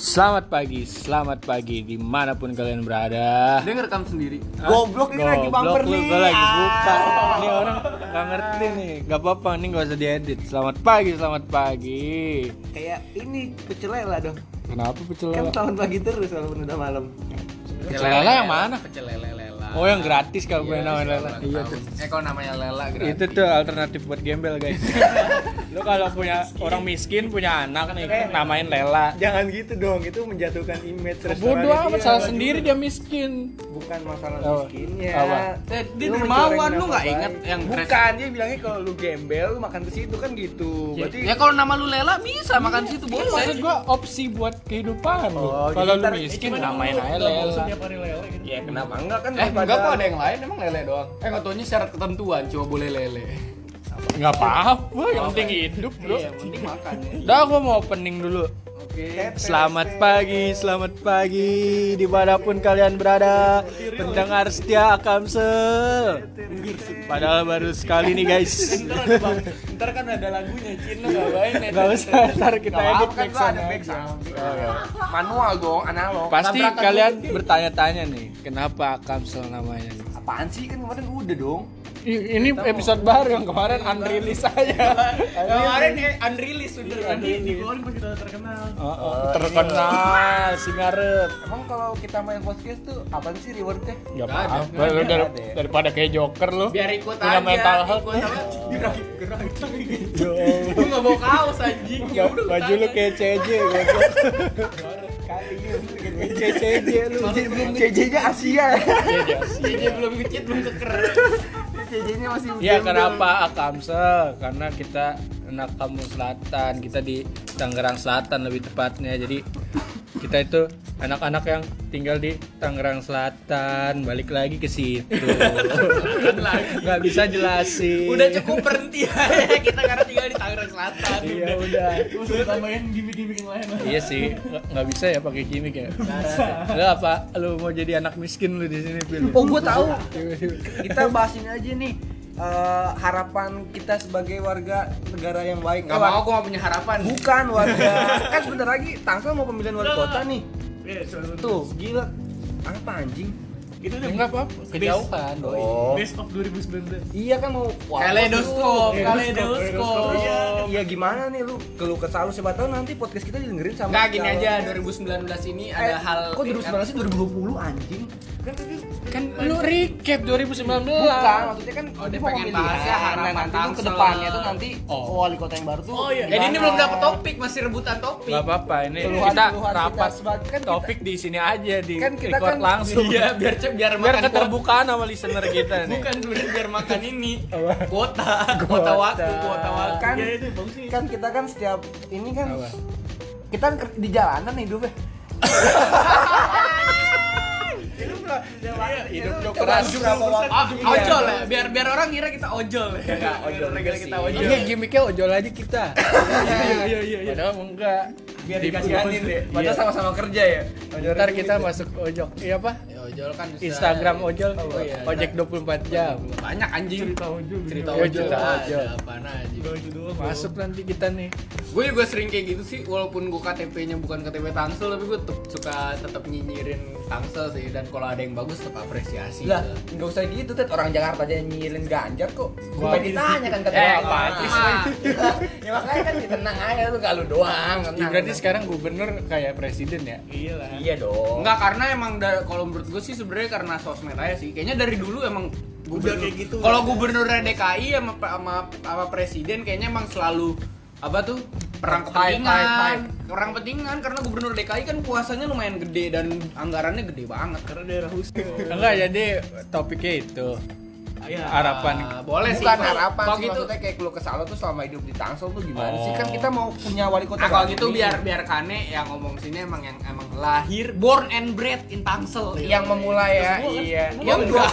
Selamat pagi, selamat pagi di mana pun kalian berada. Dia ngerekam sendiri. Goblok ini lagi bumper lu, nih. gua lagi buka. Ah. Ini orang gak ngerti nih. Gak apa-apa, ini gak usah diedit. Selamat pagi, selamat pagi. Kayak ini pecel lela dong. Kenapa pecel Kan tahun pagi terus walaupun udah malam. Pecel lele yang mana? Pecel lele lela. Oh yang gratis kalau gue Iya, namanya Lela. Iya tuh. Eh kalau namanya lela gratis. Itu tuh alternatif buat gembel guys. Lu kalau punya orang miskin punya anak nih Eh. namain Lela. Jangan gitu dong, itu menjatuhkan image Bodoh restorannya amat dia. salah sendiri dia miskin. Bukan masalah Apa? miskinnya. Apa? Eh, dia Lu dermawan, lu nggak inget yang Bukan, dia bilangnya kalau lu gembel lu makan ke situ kan gitu. Berarti Ya kalau nama lu lela bisa makan situ boleh. maksud gua opsi buat kehidupan lu. Oh, Kalau lu miskin namain aja Lela. ya kenapa enggak kan Eh daripada enggak kok ada yang lain emang lele doang. Eh nggak taunya syarat ketentuan cuma boleh lele. Nggak apa-apa, yang penting hidup, Bro. Iya, penting makan ya. Udah gua mau opening dulu. Oke. Selamat pagi, selamat pagi di mana pun kalian berada. Pendengar setia Akamsel Padahal baru sekali nih guys. Ntar kan ada lagunya Cina ngapain Gak usah, ntar kita edit back sound manual dong, analog. Pasti kalian bertanya-tanya nih Kenapa Akamsel namanya apaan sih? Kan kemarin udah dong. Ini episode baru yang kemarin unreleased aja Kemarin eh unreleased udah nanti dikeluarin pas kita terkenal. Oh, oh, terkenal si ngarep Emang kalau kita main podcast tuh apaan sih rewardnya? Gak apa-apa lu daripada kayak joker lu Biar ikut Punya aja. mental health. Ikut apa? Gerak gerak. Yo. Gue nggak bawa kaos anjing. Ya udah. Baju lu kayak CJ goblok. CJ lu. CJ-nya Asia. JJ belum ngecit belum keker. CJ-nya masih Ya kenapa Akamsel? Karena kita anak kampung selatan, kita di Tangerang Selatan lebih tepatnya. Jadi kita itu anak-anak yang tinggal di Tangerang Selatan, balik lagi ke situ. Nggak bisa jelasin. Udah cukup berhenti aja kita karena tinggal di Tangerang Selatan. Iya udah. Udah tambahin gimmick-gimmick yang lain. Iya sih, nggak bisa ya pakai gimmick ya. Lu apa? Lu mau jadi anak miskin lu di sini, Pil? Oh, gua tahu. Kita bahas ini aja nih. Eh, harapan kita sebagai warga negara yang baik. Gak Eh, mau, gue gak punya harapan. Bukan warga. kan sebentar lagi Tangsel mau pemilihan wali kota nih. Tuh, gila. Apa anjing? Itu udah Enggak apa-apa, kejauhan doi. Oh. best of 2019. Iya kan mau Kaleidoskop, Iya, kaleidoskop. Iya gimana nih lu keluh kesah lu siapa tahu nanti podcast kita didengerin sama Enggak gini aja 2019 ini Eh, ada hal kok 2019 sih 2020 anjing kan tadi Kan lu recap 2019. bukan maksudnya kan Oh, dia mau pengen pemilihan bahas ya, harapan nanti tuh ke depannya tuh nanti Oh. wali kota yang baru tuh Oh, iya. Jadi ini belum dapet topik, masih rebutan topik. Gak apa-apa, ini Keluhan- kita keluhan rapat kita kan kita- topik di sini aja di Kan kita record kan- langsung. Iya, biar biar Biar makan keterbukaan sama listener kita nih. Bukan biar makan ini. Kuota, kuota waktu, kuota waktu. kan Iya, kan kita kan setiap ini kan Apa? kita kan di jalanan hidupnya Hidup Coba keras. berapa waktu Iya. ojol ya, biar biar orang kira kita ojol ya. Enggak, ojol Biar juga kita sih. ojol. Iya, gimmicknya ojol aja kita. Iya, iya, iya, iya. Padahal enggak. biar Di- dikasihanin deh Iya. padahal sama-sama kerja ya Ntar kita masuk ojol. Iya apa? Ojol kan bisa. Instagram ojol. Oh, iya. Ojek 24 jam. Banyak anjing. Cerita ojol. Cerita Iya, ojol. cerita ada ojol. Itu doang. Masuk nanti kita nih. Gue juga sering kayak gitu sih, walaupun gue KTP-nya bukan KTP Tangsel, tapi gue tetep suka tetap nyinyirin Tangsel sih. Dan kalau ada yang bagus tetap apresiasi. lah nggak usah gitu Ted orang Jakarta aja nyirin ganjar kok Gua- gue ditanya kan kata Eh? Ah. ya makanya kan tenang aja lu gak lu doang Ya, tenang. berarti sekarang gubernur kayak presiden ya? Iya lah. iya dong Enggak karena emang kalau menurut gue sih sebenarnya karena sosmed aja sih. Kayaknya dari dulu emang Udah kayak gitu. Kalau gubernur DKI sama sama, sama presiden kayaknya emang selalu apa tuh perang kepentingan, perang kepentingan karena gubernur DKI kan kuasanya lumayan gede dan anggarannya gede banget. Karena daerah khusus. Enggak, jadi topiknya itu. Iya. Harapan boleh sih. bukan Kalau- harapan kalau sih gitu. maksudnya kayak keluh kesah lo tuh selama hidup di Tangsel tuh gimana Oh. sih kan kita mau punya wali kota Nah, kalau gitu nih. biar biar Kane yang ngomong sini emang yang emang lahir born and bred in Tangsel. yang memulai ya Terus gua kan- iya gua yang enggak.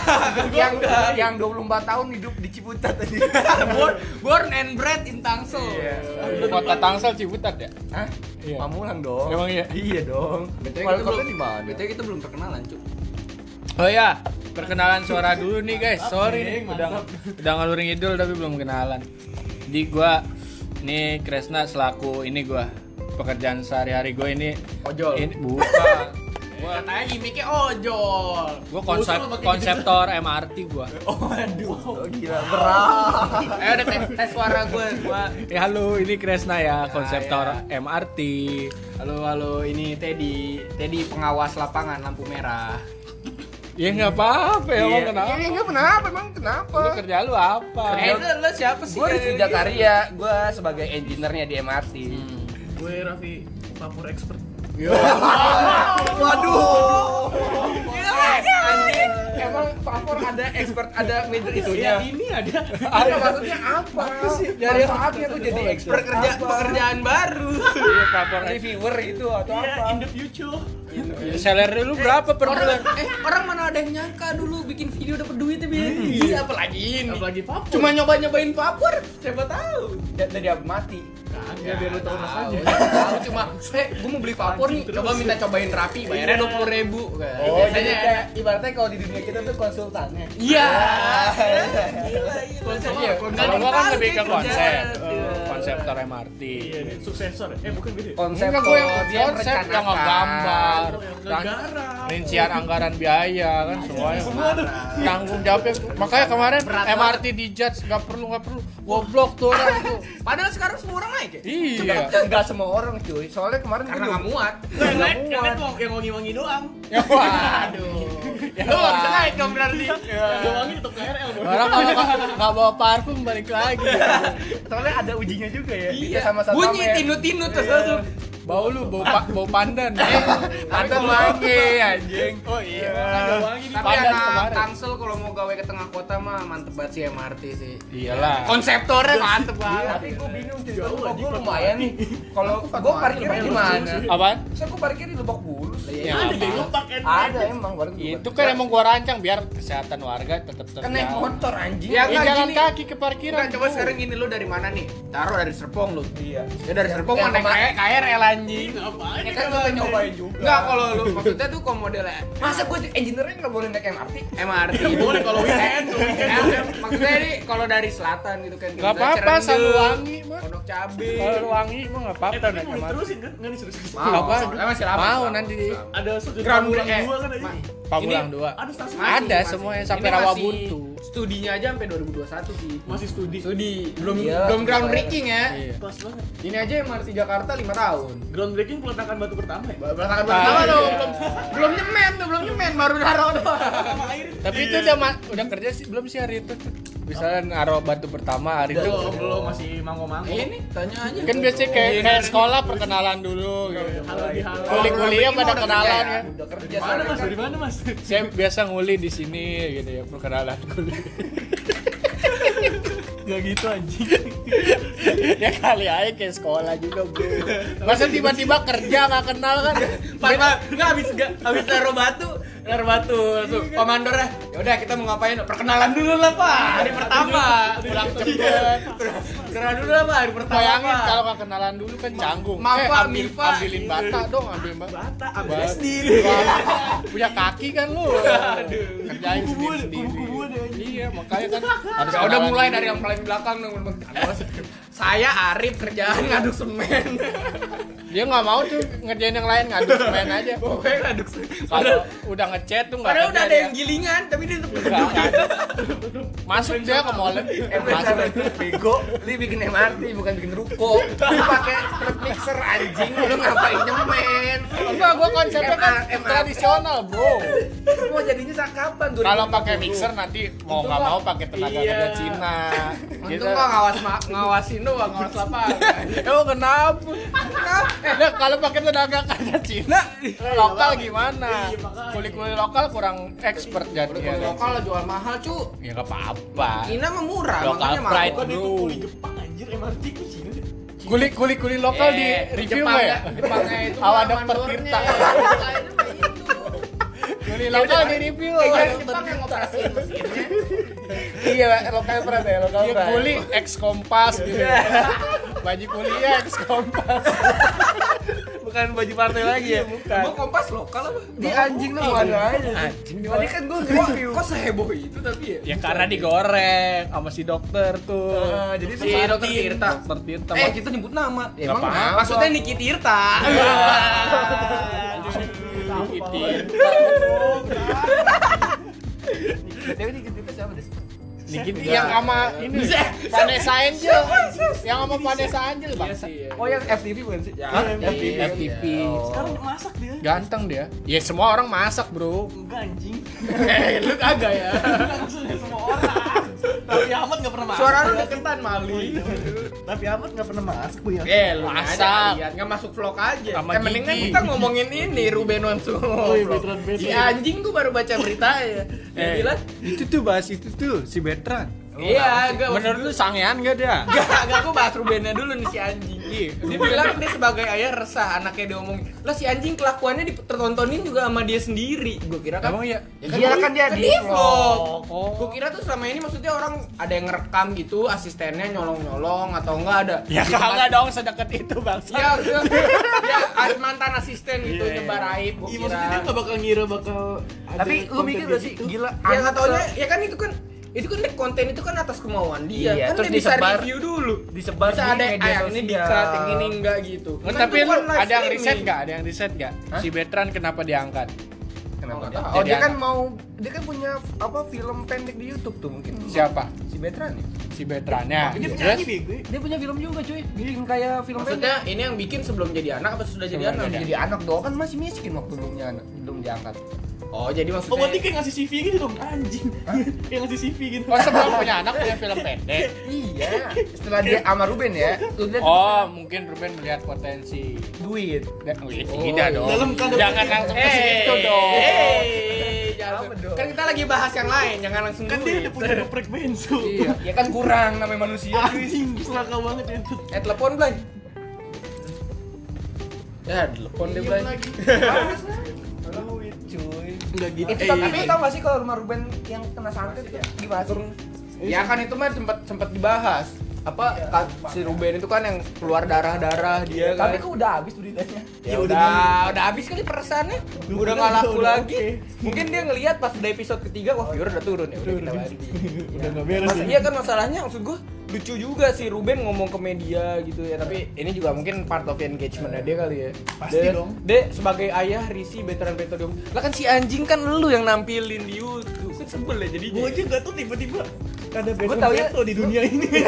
yang yang 24 tahun hidup di Ciputat tadi born, born and bred in Tangsel. Iya. Kota Tangsel Ciputat ya? Hah? Iya. Pamulang dong Emang iya? iya dong Betul kita belum di mana Betul kita belum terkenalan, Cuk. Oh ya, perkenalan suara dulu nih guys. Sorry nih, udah udah ngalur ngidul tapi belum kenalan. Di gua nih Kresna selaku ini gua pekerjaan sehari-hari gue ini Ojol. ini bukan Gua katanya gimmicknya ojol. gue konsep konseptor MRT gue Oh, gila berat. Eh udah tes, tes suara gue, gua. ya halo ini Kresna ya konseptor ya. MRT Halo halo ini Teddy, Teddy pengawas lapangan lampu merah. Ya nggak apa-apa ya emang Iya, kenapa iya, enggak kenapa emang kenapa? lu kerja lu apa Eh, lu, lu siapa sih? Gue Rizky Jakaria, gue sebagai engineer-nya di MRT. Gue Raffi Papur expert. Waduh. Eh, anjing. Emang Papor ada expert, ada major itunya. ini ada. Ada maksudnya apa? Dari manfaatnya tuh jadi expert Pekerja, apa? pekerjaan baru. iya papor reviewer gitu atau Iya, apa? in the future. salary lu berapa per bulan eh, orang mana ada yang nyangka dulu bikin video dapat duit ya, Bin? Iya, apalagi ini. Apalagi Papur. Cuma nyoba-nyobain vapor, siapa tahu. Dari abu mati. Kagak biar lu tahu rasanya. Tahu cuma, eh, gue mau beli vapor nih, coba minta cobain rapi, bayarnya dua puluh ribu. Oh, jadi kayak ibaratnya kalau di dunia kita tuh konsultannya. Iya. Iya, kalau gua kan lebih ke konsep. Iya. konseptor MRT Iya, suksesor. Eh, bukan beda. Konsep Enggak, gue yang dia konsep yang ngegambar. Rincian anggaran biaya kan semuanya tanggung jawabnya. Makanya kemarin MRT di judge nggak perlu nggak perlu. Goblok tuh orang tuh Padahal sekarang semua orang naik ya? iya Enggak semua orang cuy. Soalnya kemarin Karena nggak muat. Nggak karena itu yang wangi-wangi doang. ya waduh ya, nggak bisa wah. naik dong berarti. Yang wangi tetap KRL, orang kalau nggak- bawa parfum balik lagi Soalnya ada ujinya juga ya. Iya, sama sama bunyi tinut-tinut terus langsung. Bau lu bau pa- bau pandan. Pandan wangi anjing. oh iya. Tapi pandan anak kemarin. Tangsel kalau mau gawe ke tengah kota mah mantep banget sih MRT sih. iyalah. Konseptornya mantep banget. Tapi gue bingung Kok anjing, gue lumayan nih. Kalau gue parkirnya gimana? lucu apaan Saya gue parkir di Lebak Bulus. Ya, Ada pakai Ada emang baru itu kan emang gua rancang biar kesehatan warga tetap kan naik terjaga motor anjing. Ya, jalan kaki ke parkiran coba sekarang gini lu dari mana nih? Taruh dari Serpong lu. Iya. Ya dari Serpong mana? kayak KRL anjing. Ngapain? Ya kan gue pengen nyobain juga. Enggak kalau lu maksudnya tuh kalau modelnya Masa gue engineer-nya nggak boleh naik MRT? MRT Boleh kalau weekend, kalau weekend Eh, boleh. maksudnya ini kalau dari selatan gitu kan nggak Misalnya apa-apa Cirende, selalu wangi mah Pondok Cabe kalau lu wangi mah nggak Eh, apa-apa tapi naik mau MRT. diterusin kan? Nggak nih serius. Mau, Apa? Eh, masih lama. mau nanti Ada Ground Pamulang eh, dua kan aja. Pamulang Ini- dua Ada stasiun Masih, Ada masih. semuanya sampai Ini masih Rawabuntu. Studinya aja sampai 2021 sih. masih studi. Studi belum belum groundbreaking ya. Iya. Kelas banget. Ini aja MRT Jakarta 5 tahun. Groundbreaking peletakan batu pertama ya? Belakang Ah, pertama iya. tuh belum belum nyemen tuh, belum nyemen baru naruh doang. Tapi itu udah ma- udah kerja sih belum sih hari itu? Misalnya naruh batu pertama hari itu. Belum, belum masih manggo-manggo. Ini tanya aja. Kan biasanya kayak kayak sekolah perkenalan dulu gitu. Halo di halo. Kuliah-kuliah pada udah kenalan kerja ya. Udah kerja Mana mas? Dari mana mas? Saya biasa nguli di sini gitu ya perkenalan kuliah. Gak gitu anjing. ya kali aja kayak sekolah juga bro. Masa tiba-tiba kerja nggak kenal kan? Pas nggak habis nggak habis naruh batu, naruh batu langsung komandornya. Ya udah kita mau ngapain? Perkenalan dulu lah pak. Hari pertama. Pulang cepet. Perkenalan dulu lah pak. Hari pertama. Bayangin kalau nggak kenalan dulu kan canggung. Maaf, eh, Pak, ambil, Mifa. ambilin bata dong, ambilin bata. Bata, ambil sendiri. Punya kaki kan lu. Kerjain Kubu-kubu deh, sendiri. Iya, makanya kan harus udah kenalan mulai dari yang paling belakang dong. Saya Arif kerjaan ngaduk semen. Dia nggak mau tuh ngerjain yang lain ngaduk semen aja. Pokoknya ngaduk semen. Kalau udah ngechat tuh nggak Padahal udah ada dia. yang gilingan, tapi dia tetap Nggak ada. Masuk dia ke molen. Eh, Masuk. bego, lu bikin MRT bukan bikin ruko. Lu pakai truk mixer anjing, lu ngapain nyemen? Enggak, gua konsepnya kan tradisional, bro. Mau jadinya sa- kapan? Kalau 2020? pakai mixer nanti mau nggak mau pakai tenaga Iya. kerja Cina. Gitu. Untung nggak ngawas ma- ngawasin doang, ngawas lapangan. Oh kenapa? Eh, kalau pakai tenaga kerja Cina, lokal gimana? Iya, makanya. Kuli-kuli lokal kurang expert Kalau jadinya. lokal jual mahal cu. Ya nggak apa-apa. Cina mah murah, Lokal pride. Bukan itu Bro. kuli Jepang anjir, MRT ke Cina deh. Kuli kuli kuli lokal di Eh, review Jepang nggak ya? Jepangnya itu Awal ada pertirta. Kuli lokal di review. Eh, ada Jepang yang operasiin mesinnya. Iya, lokal pernah ya, lokal Iya pernah. kuli ex kompas gitu. Baju kuliah ex kompas. Bukan baju partai lagi ya bukan Gua kompas lokal apa? Di anjing tuh mana aja. Anjing Tadi kan gue Kok, nge-review. kok seheboh itu tapi ya? ya karena digoreng sama si dokter tuh Ah, jadi Si dokter Tirta. dokter Tirta Eh kita nyebut nama. Emang? Maksudnya Niki Tirta. Dewi dikit kita siapa deh? Dikit yang sama ini Vanessa Angel yang sama Vanessa Angel bang Oh yang FTV bukan sih? Hah? FTV. FTV. Sekarang masak dia. ganteng dia ya semua orang masak bro Enggak anjing. Eh, lu kagak ya? Langsung semua orang. Ahmad enggak pernah masak. Suara lu deketan Mali. Tapi Ahmad enggak pernah masak bu ya. Eh, lu Masak. masak. Lihat nggak masuk vlog aja. Sama eh, mendingan kita ngomongin ini Ruben Onsu. Oh, iya. Si anjing gua baru baca berita ya. Dia Eh, bilang, itu tuh bahas itu tuh si Betran iya, enggak menurut lu sangean gak dia Enggak, enggak aku bahas Rubennya dulu nih si anjing. Iya. Dia bilang dia sebagai ayah resah anaknya diomongin. Lah si anjing kelakuannya dipertontonin juga sama dia sendiri. Gue kira kan emang ya Iya kan dia di vlog. Oh. Gue kira tuh selama ini maksudnya orang ada yang ngerekam gitu, asistennya nyolong-nyolong atau enggak ada. ya kagak dong sedekat itu bang Ya, ya, ya mantan asisten gitu Iya, iya. nyebar aib. Gue Iya maksudnya dia enggak bakal ngira bakal Tapi lu mikir gak sih gitu. gila Ya nggak taunya, ya kan itu kan itu kan konten itu kan atas kemauan dia Iya, kan terus dia bisa disebar- review dulu disebar bisa di ada yang media yang ini di-cut, yang ini enggak gitu Nggak, Kan tapi lu kan ada yang riset gak? Ada yang riset gak? Hah? Si Betran kenapa diangkat? Kenapa Oh, dia? nggak Oh dia kan mau dia kan punya apa film pendek di YouTube tuh mungkin. Siapa? Si Betran ya? Si Betrannya. Dia Terus? bego. Dia punya film juga cuy. Bikin kayak film maksudnya ini yang bikin sebelum jadi anak apa sudah jadi pendek. anak Jadi anak doang kan masih miskin waktu belum dia belum diangkat. oh jadi maksudnya Oh berarti kayak ngasih CV gitu dong anjing. kayak ngasih CV gitu. Oh sebelum punya anak punya film pendek. Iya. Setelah dia sama Ruben ya, lu lihat Oh mungkin Ruben melihat potensi. duit. Oh, iya, Oh, tidak dong. dalam Jangan langsung ke situ dong. jangan. Apa dong? kan kita lagi bahas yang lain jangan langsung Kan dia udah punya geprek bensu. Iya. Ya kan kurang namanya manusia. Anjing, selaka banget ya. eh telepon Blay ya telepon deh Blay. Duit cuy. Enggak gitu. Itu tapi tau gak sih kalau rumah Ruben yang kena santet tuh gimana sih? ya kan itu mah sempat sempat dibahas apa ka- si Ruben itu kan yang keluar darah darah dia kan Tapi kok udah habis beritanya. ya Ya udah udah udah habis kali perasaannya Lu udah nggak laku udah lagi oke. mungkin dia ngelihat pas udah episode ketiga wah viewer udah turun ya udah kita ganti Udah enggak beres. Ya. iya kan masalahnya maksud gue lucu juga si Ruben ngomong ke media gitu ya tapi ini juga mungkin part of engagementnya dia kali ya Pasti Dia- dong. dia sebagai ayah Risi veteran petroleum lah kan si anjing kan lu yang nampilin di YouTube sebel ya jadi Gue gak tau tiba-tiba ada Gua Betron tahu ya- Beto di dunia ini. Gue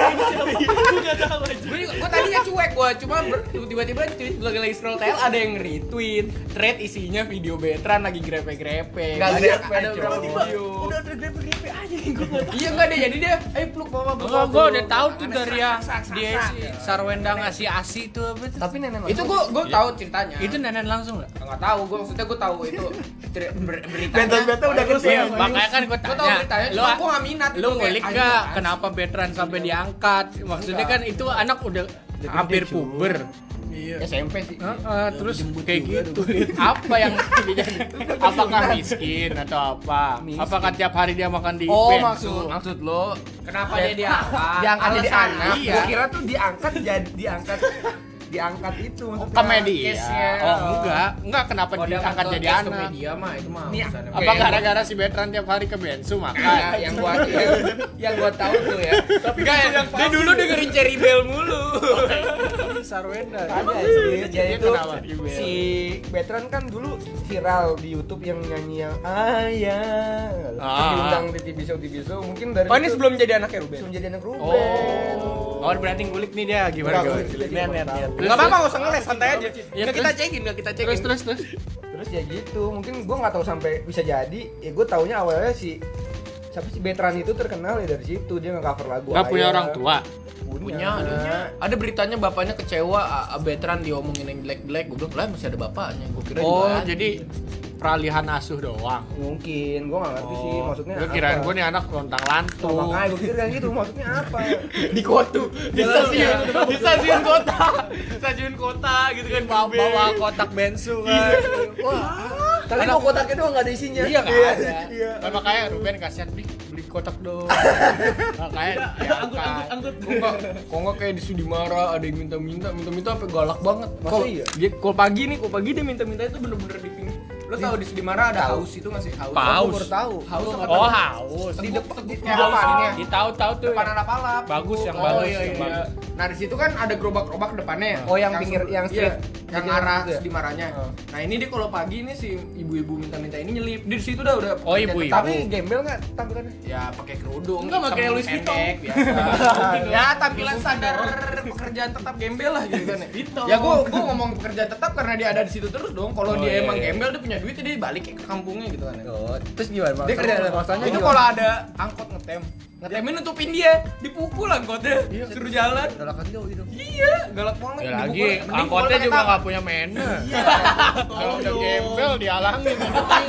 gak tahu aja. gue gue tadinya cuek gue cuma ber- tiba-tiba tweet lagi lagi scroll tail ada yang retweet thread isinya video veteran lagi grepe-grepe. Nggak ada grepe, ada Tiba-tiba video. udah ada grepe-grepe aja gue gak iya enggak deh jadi dia ayo peluk mama Enggak, gua udah tahu tuh dari yang sak, dia si Sarwenda ngasih asi itu apa tuh? Tapi nenek itu gue gue tahu ceritanya. Itu nenek langsung nggak? nggak tahu gue maksudnya gue tahu itu beritanya. Bento-bento udah keluar. Iya, ya, makanya kan gue gue tahu tanya. beritanya Lu cuma gue nggak minat lu ngulik gak kenapa Betran sampai diangkat? Maksudnya kan itu anak udah hampir puber. Iya. SMP sih. Heeh, terus kayak gitu. Apa yang apakah miskin atau apa? Miskin. Apakah tiap hari dia makan di Oh maksud maksud lo kenapa dia diangkat diangkat jadi anak? iya. Gua kira tuh diangkat jadi diangkat diangkat itu Oh, maksudnya. komedi ya? Oh enggak, enggak kenapa Oh, dia diangkat ke jadi ke anak? media mah itu mah Nih. Apa gara-gara si Betran tiap hari ke bensu Nah, makan? yang gua yang, yang gua tahu tuh ya. Tapi kan dia dulu dengerin Cherry Bell mulu. Sarwenda. Ada jadi Dia itu si Veteran kan dulu viral di YouTube yang nyanyi yang ayah. Ah. diundang di TV show TV show mungkin dari Oh ini sebelum jadi anaknya Ruben. sebelum jadi anak Ruben. Oh. Oh, berarti ngulik nih dia gimana Enggak, gimana? Lihat, lihat. Enggak apa-apa, enggak usah ngeles, santai aja. Ya, Nggak kita cekin, enggak kita cekin. Terus terus terus. Terus ya gitu, mungkin gua nggak tahu sampai bisa jadi. Ya gua taunya awalnya si siapa sih Veteran itu terkenal ya dari situ dia nge-cover lagu. Enggak punya orang tua. punya ada ada beritanya bapaknya kecewa veteran diomongin yang jelek-jelek gue bilang lah masih ada bapaknya gue kira Oh, juga ada." jadi peralihan asuh doang. Mungkin, gua nggak ngerti sih maksudnya. Gue kirain apa. gue nih anak lontang Oh, lantung. makanya gue kira gitu, maksudnya apa? di kotu di stasiun di stasiun kota stasiun kota gitu kan bawa, bawa kotak bensu kan. Wah, tapi kok kotaknya doang nggak ada isinya. iya kan ada. Iya. Kan makanya Ruben kasihan beli beli kotak dong makanya Angkut, angkut, angkut. Kok nggak kayak di Sudimara ada yang minta-minta minta-minta sampai galak banget Masa iya? dia kalau pagi nih kalau pagi dia minta-minta itu bener-bener di pinggir lo tau di Sudimara ada haus itu nggak sih haus Paus. Baru tahu. haus apa oh haus Di depan di depannya. di tahu tahu tuh depan ada palap Bagus, yang oh, bagus, iya, yang iya. bagus. nah di situ kan ada gerobak-gerobak depannya Oh, yang pinggir- yang iya, street. yang arah itu ya? Sudimaranya Oh. nah ini dia kalau pagi nih si ibu-ibu minta-minta ini nyelip di situ udah udah Oh, ibu-ibu. Tapi gembel nggak tampilannya? ya pakai kerudung Enggak, pakai Louis Vuitton. ya tampilan standar pekerjaan tetap gembel lah gitu kan ya. Ya gua gua ngomong pekerjaan tetap karena dia ada di situ terus dong kalau Oh, dia iya, emang iya. gembel dia punya duit dia balik ke kampungnya gitu kan ya. Oh, terus gimana? dia kerja maksudnya itu kalau ada angkot ngetem ngetemin nutupin dia. Dipukul angkotnya suruh jalan. Galakan jauh gitu. iya galak banget. Ya lagi angkotnya juga nggak punya mana kalau udah gembel dialangin.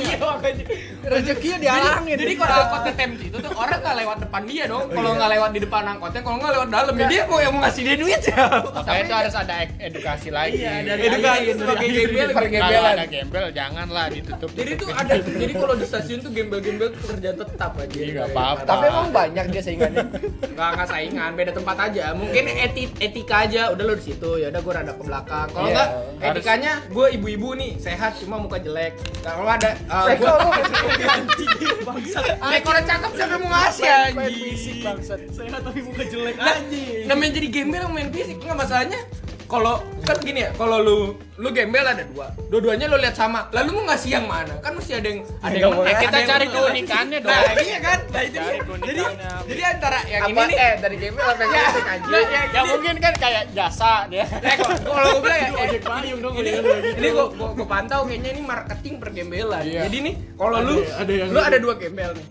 Iya, makanya. Rezekinya dialangin. Jadi kalau angkot ngetem situ tuh orang nggak lewat depan dia dong. Kalau nggak lewat di depan angkotnya, kalau nggak lewat dalam, ya dia kok yang mau ngasih dia duit ya. makanya itu harus ada edukasi lagi. Iya, dari Edukasi sebagai gembel, kalau ada gembel janganlah ditutup Jadi tuh ada, jadi kalau di stasiun tuh gembel-gembel tuh kerjaan tetap aja. Iya, nggak apa-apa. Tapi emang banyak dia saingannya. Nggak nggak saingan, beda tempat aja. Mungkin eti, etika aja, udah lo di situ, ya udah gue rada ke belakang. Kalau Iya, harus- etikanya gue ibu-ibu nih sehat, cuma muka jelek. Kalau ada, uh, Eh, gue kok lu Ekor cakep siapa mau ngasih anjing? fisik bangsat. Sehat tapi muka jelek anjing. namanya jadi gembel main fisik nggak masalahnya kalau kan gini ya kalau lu lu gembel ada dua. Dua-duanya lu lihat sama. Lalu mau ngasih yang mana? Kan mesti ada yang ada yang ada kita cari keunikannya dong. Nah iya kan? Nah itu Cari jadi jadi antara yang Apa ini nih. eh dari gembel apa yang ya, fisik aja? ya, ya, ya mungkin kan kayak jasa dia Eh, kalau kalau gue bilang ya, eh, ini, gitu. ini gue gue pantau kayaknya ini marketing pergembelan. Iya. Jadi nih kalau lu yang- lu ada dua gembel nih.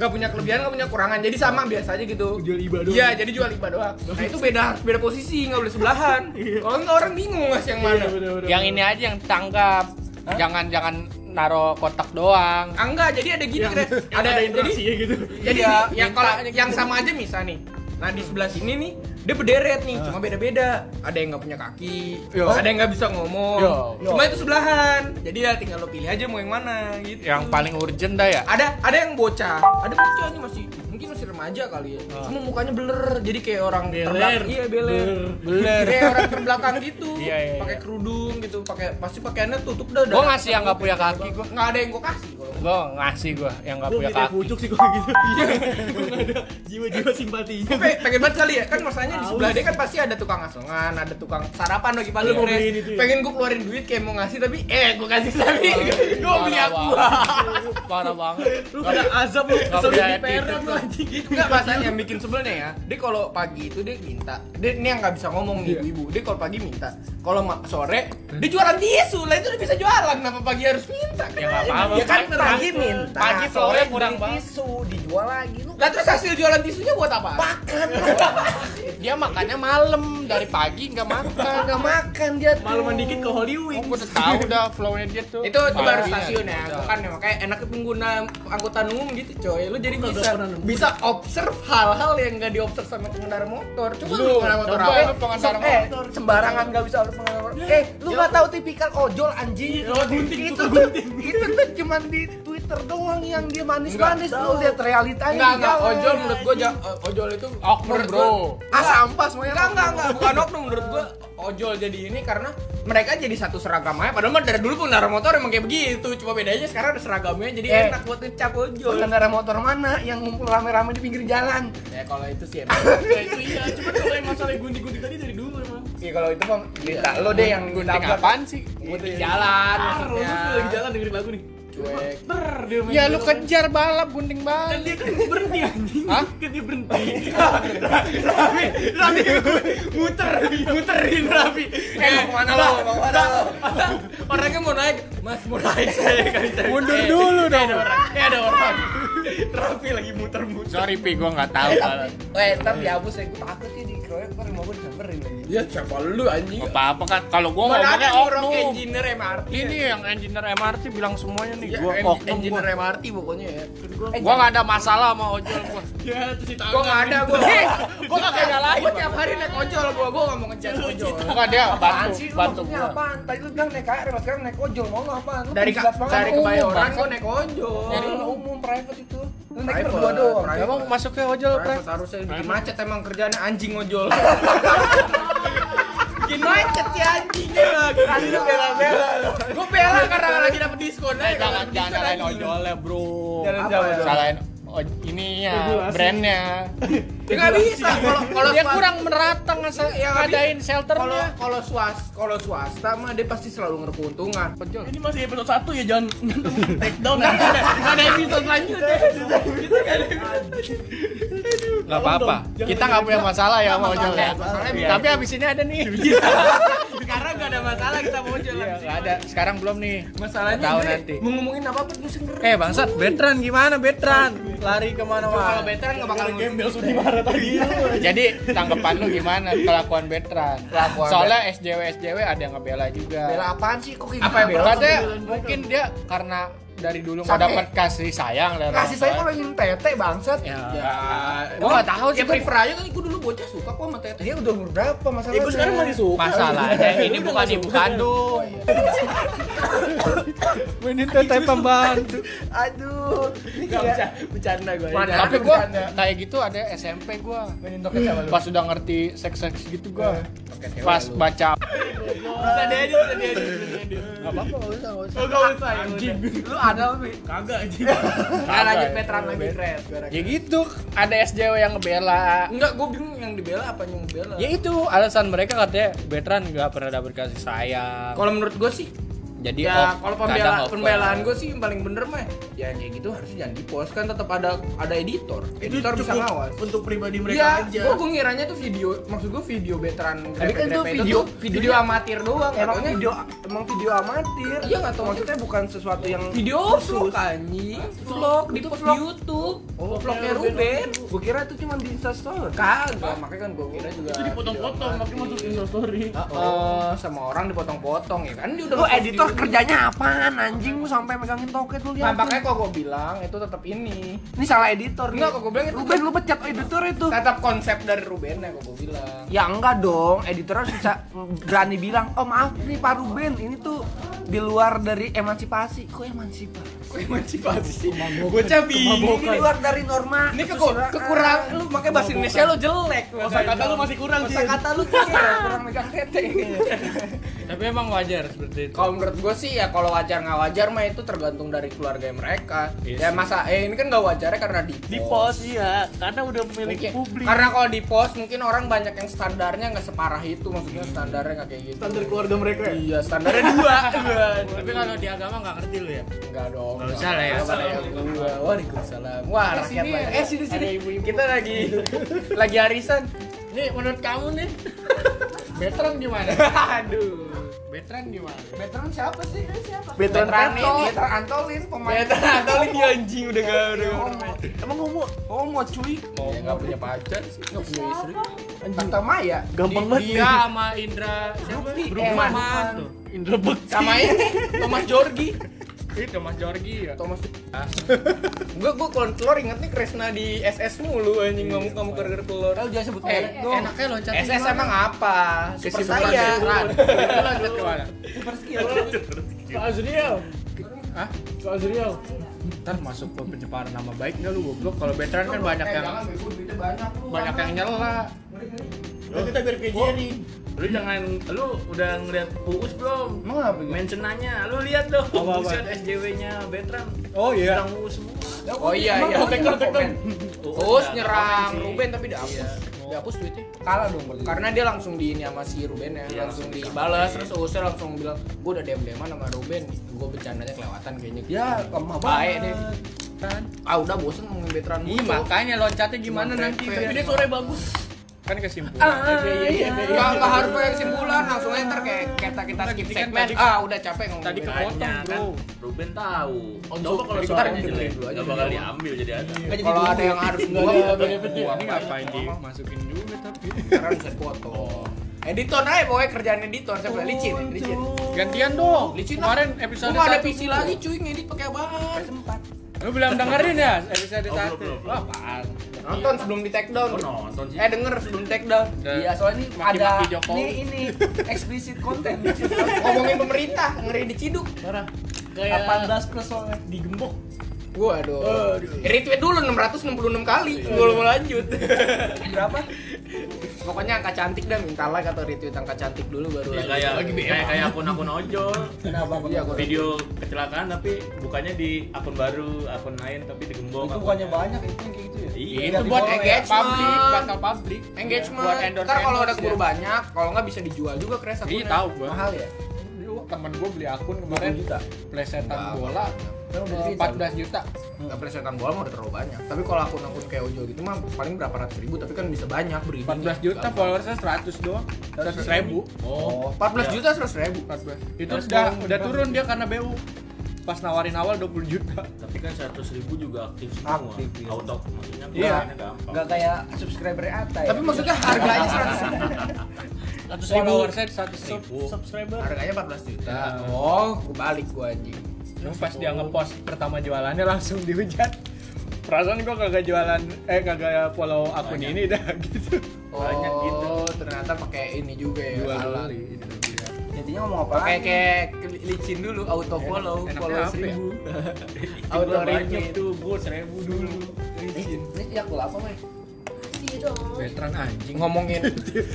Nggak punya kelebihan, nggak punya kurangan. Jadi sama biasa aja gitu. Jual iba doang. Iya, jadi jual iba doang. Nah, itu beda beda posisi, nggak boleh sebelahan. Kalau nggak orang bingung ngasih yang mana. Iya, bener, bener, yang bener. ini aja yang tangkap jangan jangan naro kotak doang Ah, enggak, jadi ada gini, Yang- Kres. yang Ada, ada jadi gitu. jadi Iya, nih, yang kalau yang gitu. sama aja misal nih. Nah di sebelah sini nih dia berderet nih, cuma beda-beda. Ada yang nggak punya kaki, Yo. ada yang nggak bisa ngomong. Yo. Cuma itu sebelahan. Jadi ya tinggal lo pilih aja mau yang mana gitu. yang paling urgent dah ya ada ada yang bocah, ada bocah ini masih mungkin masih remaja kali ya. Cuma mukanya beler, jadi kayak orang Beler. terbelakang. Iya beler. Beler. Kayak orang terbelakang gitu. Iya, iya, iya. Pakai kerudung gitu, pakai pasti pakaiannya tutup dah. gua ngasih yang nggak punya kaki gua Nggak ada yang gua kasih gua ngasih gua yang nggak Gue punya kaki pucuk sih gue gitu. Iya. Gue nggak ada jiwa-jiwa simpatinya. Gue pe- pengen banget kali ya kan masalahnya di sebelah dia kan pasti ada tukang asongan ada tukang sarapan lagi itu ya? pengen gue keluarin duit kayak mau ngasih tapi eh gue kasih tapi gue beli aku parah banget Lu kena azab lu punya di tuh. Anjing. Enggak masalah yang bikin sebelnya ya dia kalau pagi itu dia minta dia ini yang nggak bisa ngomong nih Iya. ibu dia kalau pagi minta kalau sore dia jualan tisu lah itu udah bisa jualan kenapa pagi harus minta Ya, nggak apa-apa. Ya kan Pagi- minta. pagi sore kurang banget. tisu dijual lagi lu. lah terus hasil jualan tisunya buat apa Makan. dia makannya malam dari pagi nggak makan Enggak makan dia tuh. Malaman dikit ke Holy Oh, gua udah tahu dah flownya dia tuh itu itu baru Paginya. stasiun ya bukan ya makanya enaknya pengguna angkutan umum gitu coy lu jadi Nggak bisa. Bisa observe hal-hal yang nggak diobserve sama pengendara motor. Coba Lu, lu pengendara motor coba apa? lu pengendara eh, motor. sembarangan nggak bisa harus pengaruh. Eh, lu nggak tahu tipikal ojol anjing. Gunting, itu tuh, itu tuh cuman di Twitter doang yang dia manis-manis lu lihat realitanya enggak enggak ojol menurut gua ja- ojol itu Oknum, bro. Ah sampah semuanya. enggak enggak enggak bukan oknum. Menurut gua ojol jadi ini karena mereka jadi satu seragam aja. Padahal mah dari dulu pengendara motor emang kayak begitu. Cuma bedanya sekarang ada seragamnya jadi Eh. enak buat ngecap ojol. Pengendara motor mana? Yang ngumpul rame-rame di pinggir jalan? ya kalau itu sih emang. Ya itu iya, cuma kalau yang masalah gunting-gunting tadi dari dulu emang. Iya kalau itu mah cerita lo deh yang gunting apaan sih? Gunting jalan Ah, maksudnya. Lagi jalan dengerin lagu nih. Cuek Ber, dia main ya lu kejar balap gunting Kan balik dia kan berhenti anjing. Hah? Kan dia berhenti. Rafi, Rafi muter, muterin Rafi. Eh, mau ke mana lo? Mau ke mana lo? Orangnya mau naik, Mas mau naik saya kali tadi. Mundur Eh, dulu eh, dong. Ada orang, eh, ada orang. Rafi lagi muter-muter. sorry pi gua nggak tahu Eh, tapi, ya, gue takut sih dikeroyok, ntar rumah gue disamperin. Ya siapa lu anjing? apa apa kan kalau gua Mana ada ngomongnya orang oknum engineer MRT. ini yang engineer MRT bilang semuanya nih ya, gua en- oknum engineer gua MRT pokoknya ya. Eh, gua nggak ada masalah sama ojol gua Ya, cuci tangan. Gua nggak ada gua. gua nggak nyalahin Gua tiap hari naik ojol gua, gua nggak mau ngecas ojol. bukan dia bantu sih? Bantu gua apaan? Tadi lu bilang naik KR, mas sekarang naik ojol. Mau lu apaan? Lu Dari dari kebayoran gua naik ojol. Dari umum private itu Lu Private, berdua doang. Emang masuknya ojol, Pre? Private harusnya bikin macet emang kerjaan anjing ojol. bikin macet si anjingnya lagi. Tadi bela-bela. Gue bela karena lagi dapet diskon. Eh, aja, jangan kalau jangan diskon salahin ojolnya, Bro. Jangan Apa jauh, ya? brandnya. Ya nggak bisa kalau kalau Dia kurang merata ngasih Ya, nggak ngadain shelternya. Kalau kalau swasta kalau swasta mah dia pasti selalu ngerkeuntungan. Ojol. Ini masih episode 1 ya, jangan take down ya. Nggak ada episode selanjutnya. Gak apa-apa. Kita nggak punya masalah ya sama ojol ya. Masalahnya Iya. Tapi abis ini ada nih. Sekarang nggak ada masalah kita mau ojol Iya, habis nggak ini. ada. Sekarang belum nih. Masalahnya Tahu nanti. mau ngomongin apa apa terus denger. Eh bangsat, Betran gimana Betran? Lari ke mana kalau mana? veteran nggak bakal Gembel sudah marah tadi. Jadi tanggapan lu gimana kelakuan Betran? Kelakuan Soalnya SJW SJW ada yang ngebela juga. Bela apaan sih kok kayak Apa gitu? yang Bela? Katanya mungkin dia karena dari dulu nggak dapat kasih sayang dari Kasih orang saya tua. kalau ingin tete bangsat. Ya. Ya, Gua nggak tahu sih, Ya prefer aja kan gue dulu bocah suka kok sama teteh. Dia udah umur berapa masalahnya? Ibu sekarang masih suka. Masalahnya ini bukan ibu kandung. Mainin teteh pembantu. Aduh. Ini kayak bisa bercanda gue. Tapi bercanda. kayak gitu ada SMP gua. mainin toket sama lu. Pas udah ngerti seks-seks gitu gua. Toket cewek Pas baca Bisa diedit, bisa diedit. Enggak apa-apa, enggak usah, enggak usah. Oh. Anjing. Lu ada Wi? Kagak anjing. Nah, lanjut veteran lagi Fred. Ya gitu, ada SJW yang ngebela. Enggak, gue bingung yang dibela apa yang ngebela. Ya itu alasan mereka katanya veteran nggak pernah dapat kasih sayang. Kalau menurut gue sih Jadi ya kalau pembela, pembelaan gue sih yang paling bener mah ya kayak gitu harusnya jangan di post kan tetap ada ada editor Itu editor bisa cukup ngawas untuk pribadi mereka aja. gue gue ngiranya tuh video, maksud gue video veteran Tapi kan tuh grepe-grepe video- tuh videonya- video amatir doang. Emang katanya video emang video amatir. Iya, nggak tahu. Maksudnya bukan sesuatu yang video khusus. vlog anjing, vlog di post di YouTube, Oh, vlognya Ruben. Gue kira itu cuma di Instastory. Kagak, makanya kan gue kira juga. Itu dipotong-potong, makanya masuk Instastory. Oh, sama orang dipotong-potong ya kan dia udah editor di- kerjanya apaan anjing lu sampai megangin toket lu Nah, lihat. makanya kok gue bilang itu tetap ini. Ini salah editor. Enggak, kok gue bilang itu Ruben lu pecat editor itu. tetap konsep dari Ruben ya kok gue bilang. Ya enggak dong, editor harus bisa berani bilang, "Oh, maaf nih Pak Ruben, ini tuh di luar dari emansipasi." Kok emansipasi? Kok emansipasi sih? Bocah bingung. Ini di luar dari norma. Ini keku- kekurangan lu makanya bahasa Indonesia lu jelek. Kosa kata lu masih kurang sih. Kata lu kurang megang tete. Tapi emang wajar seperti itu. Kalau menurut gue sih ya kalau wajar nggak wajar mah itu tergantung dari keluarga mereka. Iya ya masa eh ini kan nggak wajarnya karena di Di post iya, karena udah milik Mungkin- publik. Karena kalau di post mungkin orang banyak yang standarnya nggak separah itu, maksudnya standarnya nggak kayak gitu. standar keluarga mereka ya. Iya, standarnya dua. Tapi kalau di agama nggak ngerti lu ya. Enggak dong. Nggak usah lah ya. Nggak usah lah ya. Gua. Waalaikumsalam. Wah, Eh, rakyat sini, lah. eh, sini, sini. Kita lagi lagi arisan. Nih menurut kamu nih, veteran gimana? Aduh. Veteran gimana? Veteran siapa sih? Siapa? Veteran Veteran Peto. Veteran Antolin pemain. Veteran atau lagi anjing udah gak udah Homo. Emang homo? Homo cuy. Ya nggak punya pacar sih, nggak punya istri. Kata Maya. Gampang Di- banget Dia sama Indra siapa? Tuh. Indra Bekti. Sama ini Thomas Jorgi. Itu Mas Jorgi ya. Thomas Gue gue kalau telur inget nih Kresna di SS mulu anjing ngamuk ngamuk gara-gara telur. Lu jangan sebut Eh, dong. Enaknya loncat SS emang apa? Super saya. loncat ke mana? Super skill. Ke Azriel. Hah? Ke Azriel. Ntar masuk ke pencemaran nama baik nggak lu goblok? Kalau veteran kan banyak Eh, yang jangan banyak lu. banyak yang nyela. Lu kita biar kayak Jerry. Lu jangan lu udah ngeliat Uus belum? Emang apa gitu? Mentionannya, lu lihat dong. Apa-apa? Buset SJW-nya veteran. Oh iya. Tentang Uus semua. Oh iya iya. Tekan. Terus Udah, nyerang. Ruben tapi dihapus. Dihapus tweetnya. Kalah dong berarti. Karena dia langsung di ini sama si Ruben ya, Iya, langsung langsung dibalas terus Usnya langsung bilang, "Gua udah DM-DM sama Ruben, gua bercandanya kelewatan kayaknya." Ya, lemah Baik deh. Kan? Ah udah bosen ngomongin veteran Iya makanya loncatnya gimana nanti Tapi dia sore bagus. Kan kesimpulan. Ah, Iya, iya, iya. Nggak, nggak harus pakai kesimpulan, langsung aja ntar kayak kita kita skip kan segmen. Ah, udah capek ngomongin. tadi kepotong, bro. kan Ruben tahu. Oh, Coba kalau ntar jelek, dengerin dulu aja nggak bakal diambil jadi ada. Kalau ada yang harus. Iya, Ini ngapain dimasukin juga tapi. Karena bisa dipotong. Editor aja pokoknya kerjaan editor saya boleh licin, licin. Gantian dong. Licin Kemarin episode Gua ada. PC lagi cuy, ngedit pakai apaan? Lu belum dengerin ya episode Oh, satu? Wah? Nonton sebelum di take down. Oh nonton sih. Eh denger sebelum take down. Iya, soalnya ini ada ini ini explicit konten. Ngomongin pemerintah, ngeri diciduk. Parah. Kayak 18 plus soalnya. digembok. Waduh. Retweet dulu 666 kali. Belum mau lanjut. Berapa? Pokoknya angka cantik dah minta like atau retweet angka cantik dulu baru Ya, lanjut. kayak Lagi kayak kayak akun-akun ojol. Kenapa? Iya, Video kecelakaan tapi bukannya di akun baru, akun lain tapi digembok. Itu bukannya banyak itu yang kayak gitu ya? Iya, itu buat ya. engagement. publik bakal publik engagement. buat endorse Ntar kalau udah keburu ya. banyak, kalau nggak bisa dijual juga kres iya akunnya. tahu gua Mahal ya? Dulu temen gua beli akun kemarin juta. plesetan bola Eh, cerita. 14 juta Nggak plesetan bola mah udah terlalu banyak. Tapi kalau akun-akun kayak ojol gitu mah paling berapa ratus ribu, tapi kan bisa banyak beri. 14 juta followersnya 100 doang 100 ribu Oh, 14 juta 100 ribu. 14 itu udah udah turun dia karena BU pas nawarin awal 20 juta tapi kan 100 ribu juga aktif semua. Aktif, iya. Auto maksudnya Iya. gampang. Enggak kayak subscriber Ata ya. Tapi maksudnya harganya 100 100 followersnya 100 ribu Subscriber. Harganya 14 juta. Iya. Oh, kebalik gua anjing. Cuma pas dia ngepost pertama jualannya langsung dihujat perasaan gua kagak jualan eh kagak follow akun ini dah gitu Banyak gitu. Ternyata pakai ini juga ya. jual alat. beli ini dia. Jadinya ngomong apa? Pakai kayak licin dulu auto follow, Enaknya follow ya? seribu. Itu Auto banyak tuh, gua 1000 dulu. Ini ini yakul apa, Mai? veteran anjing Ngomongin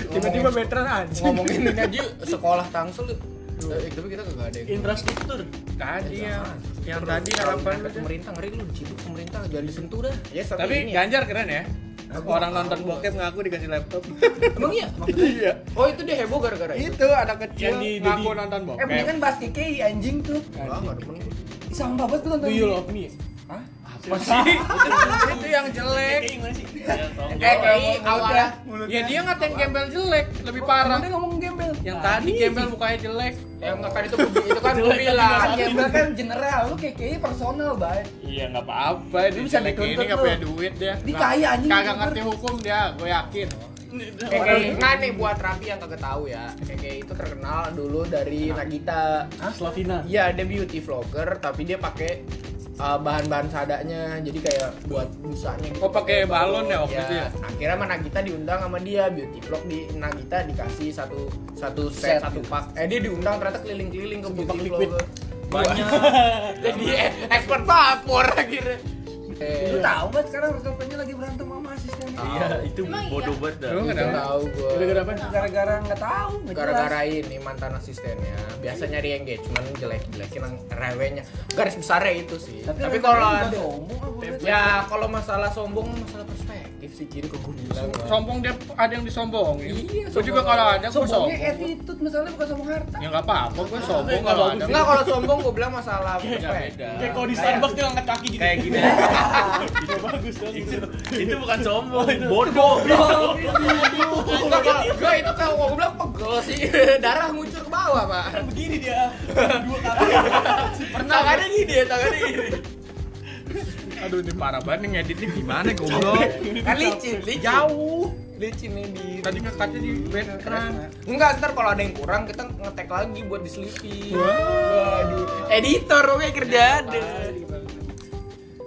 tiba-tiba veteran anjing ngomongin ini aja sekolah Tangsel eh, tapi kita kagak ada yang Infrastruktur. tadi yang yang Terus tadi harapan pemerintah ngeri lu dicibuk pemerintah jangan disentuh dah. Ya tapi ini ya. Ganjar keren ya orang nonton bokep ngaku dikasih laptop Emang iya? iya Oh itu dia heboh gara-gara itu. itu anak kecil Yang di ngaku nonton Eh, bokep mendingan bahas KKI anjing tuh. Wah, nggak demen gua. Ih, Sampah banget gua nonton. Do you love me? Hah? apa sih itu yang jelek Kayak gimana sih? Ya. Eh kayak awalnya ya dia ngatain gembel jelek lebih parah Dia ngomong gembel. yang tadi gembel mukanya jelek yang nggak kan itu itu kan gue bilang. Kan gembel kan general, lu KKI personal, Bay. iya nggak apa-apa dia bisa dituntut ini nggak punya duit dia Dia kaya, anjing, kagak ngerti hukum dia gue yakin Kayak kayak nggak nih buat Rapi yang kagak tahu ya. Kayak kayak itu terkenal dulu dari Nagita. Slavina. Iya, dia beauty vlogger tapi dia pakai uh, bahan-bahan sadanya jadi kayak buat busanya gitu. Oh, pakai balon ya waktu itu ya? Akhirnya sama Nagita diundang sama dia beauty vlog di Nagita dikasih satu satu set, Set satu pak. Eh dia diundang ternyata keliling-keliling ke beauty vlogger. Banyak. Jadi eh, expert vapor akhirnya. Eh, Lu tahu banget sekarang Rosopenya lagi berantem sama asistennya. Iya, itu Emang bodoh iya? banget dah. Lu nggak nggak tahu? gua. Gara-gara apa? Gara-gara nggak tahu, gara-gara ini mantan asistennya biasa nyari engagement jelek-jelekin yang rewenya garis besarnya itu sih tapi, Tapi, kalau ada ya kalau masalah sombong masalah perspektif sih kiri ke gue bilang sombong dia ada yang disombongin Iya, gue juga kalau ada Sombongnya sombong attitude masalahnya bukan sombong harta. ya nggak apa-apa gue sombong kalau ada enggak kalau sombong gue bilang masalah beda perspektif Kayak kalau di Starbucks dia ngangkat kaki gitu. Kayak gini. Bagus itu itu bukan sombong, bodoh. gue itu kalau gue bilang pegel sih darah ngucur ke bawah pak. Begini dia. Dua kaki. pernah tangannya gini ya? Tangannya gini. Aduh ini parah banget nih ngeditnya gimana goblok? Kan licin licin. Jauh. Licin nih di tadi ngekatnya di veteran Enggak, ntar kalau ada yang kurang kita ngetek lagi buat diselipi. Waduh. Editor oke kerjaan. Deh.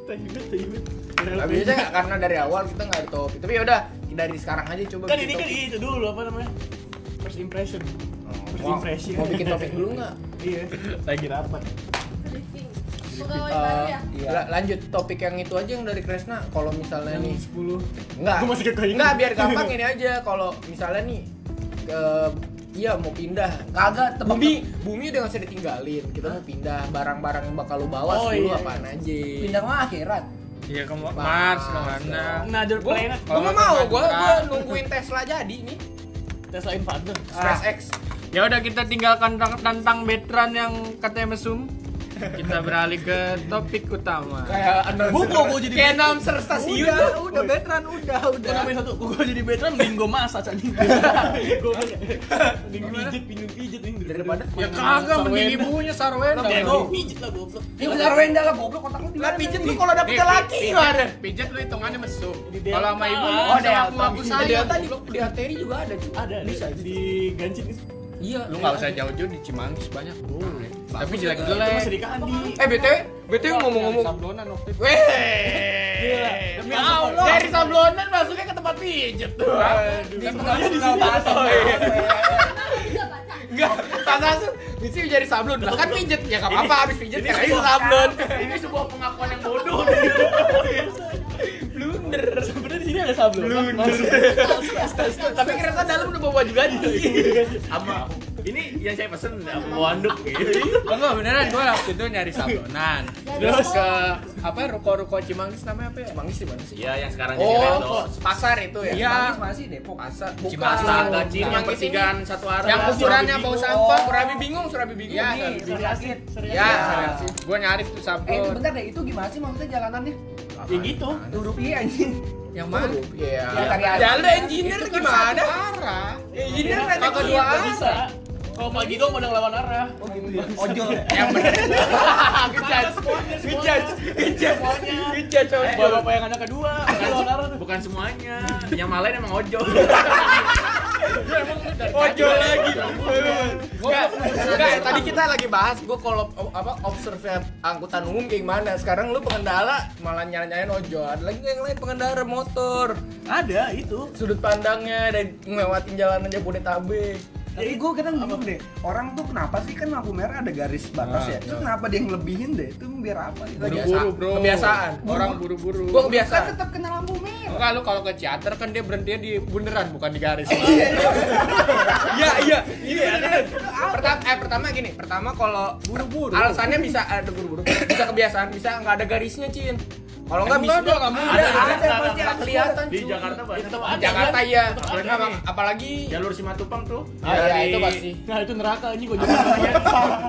Tapi bisa nggak karena dari awal kita nggak ada topik. Tapi yaudah dari sekarang aja coba Kan ini kan itu dulu apa namanya? First impression. First mau, impression. mau bikin topik dulu nggak? Iya. Lagi rapat. Ya? Iya. la- lanjut topik yang itu aja yang dari Kresna. Kalau misalnya nih, 10. enggak, masih enggak biar gampang ini aja. Kalau misalnya nih, ke Iya mau pindah. Kagak tebak Bumi, bumi udah nggak usah ditinggalin. Kita mau pindah barang-barang yang bakal lu bawa Oh, 10 iya. apaan aja. pindah ke akhirat. iya ke Mars ke mana Another Gua, planet. gua nggak mau, gua, gua nungguin Tesla jadi nih. Tesla Invader. SpaceX. ya udah kita tinggalkan tentang, tentang veteran yang katanya mesum kita beralih ke topik utama Kayak announcer. Gua gua jadi kayak veteran? announcer stasiun. Udah, udah veteran, udah, Gua udah. nambahin satu, gua jadi veteran mending gua masak anjing. Gua mending pijet, mending pijet nih Daripada ya kagak mending ibunya Sarwenda Ya gua pijet lah goblok. Ya benar Wenda lah goblok otak lu di Lah pijet lu kalau dapet Nih, laki pi- gimana? pijet lu hitungannya mesum kalau sama ibu lu Oh, Delta. aku aku sayang di, arteri juga ada. Ada, Bisa. di gancit itu. Iya. lu nggak usah jauh-jauh di Cimanggis banyak boleh tapi Itu jelek-jelek masih di Kandi. Eh BTW, BTW ngomong-ngomong. sablonan waktu itu Weh. Gila. Demi Allah. Dari sablonan masuknya ke tempat pijet tuh. Di tengahnya di sini. Iya. Enggak. Enggak, Kak Nasur, Misi jadi sablon lah kan pijet ya nggak apa-apa habis pijet ya itu sablon. Ini sebuah pengakuan yang bodoh. Blunder. Sebenarnya di sini ada sablon. Blunder. Tapi ternyata dalam udah bawa baju aja. Sama ini yang saya pesen bawa handuk gitu. Enggak beneran gua waktu itu nyari sablonan. Terus ke apa ruko-ruko Cimanggis namanya apa ya? Cimanggis di mana sih? Iya, yang sekarang jadi Oh, Redos. kok pasar itu ya? Iya. Cimanggis masih Depok. Pasar. Cimanggis. Cin, yang Cimanggis pertigaan ini. satu arah. Yang kuburannya bau sampah, Surabi bingung, Surabi bingung. Iya, Iya, di Sakit. Ya, gua nyari tuh Eh, sablon. bentar deh, itu gimana sih maksudnya jalanannya? Ya gitu. Tuh rupiah anjing. Yang mana? Iya. Ya, ada. Jalan engineer gimana? Arah. Engineer naik Kagak dua dua arah. bisa. Kalau pagi dong pada ngelawan arah. Oh gitu ya. Ojol. Yang bener. Ngejudge. Ngejudge. Ngejudge. Ngejudge Eh, coba. bapak yang anak kedua, ngelawan arah tuh. Bukan semuanya. Yang malain emang ojol. Ojol lagi. Enggak, enggak, tadi kita lagi bahas gua kalau o- apa observe angkutan umum kayak gimana. Sekarang lu pengendara malah nyala-nyalain ojol. Ada lagi yang lain pengendara motor. Ada itu. Sudut pandangnya dan ngelewatin jalanan Jabodetabek. Tapi gue kadang bingung deh, orang tuh kenapa sih kan lampu merah ada garis batas ya? Itu kenapa dia ngelebihin deh? Itu biar apa? Itu Buru-buru, bro. Kebiasaan. Orang buru-buru. Gua Kan kebiasaan. tetap kena lampu merah. Enggak lu kalau ke teater kan dia berhenti di bundaran bukan di garis. Iya iya iya. Pertama eh pertama gini, pertama kalau buru-buru. Alasannya bisa ada buru-buru. Bisa kebiasaan, bisa nggak ada garisnya, Cin. Kalau nggak bisa Enggak, nggak mungkin. ada, Ada, ada, ada, pasti ada. kelihatan. Di. Jakarta banyak. Jakarta iya. Apalagi Jalur Simatupang tuh. Ah, iya, Dari- itu pasti. Nah, itu neraka ini gue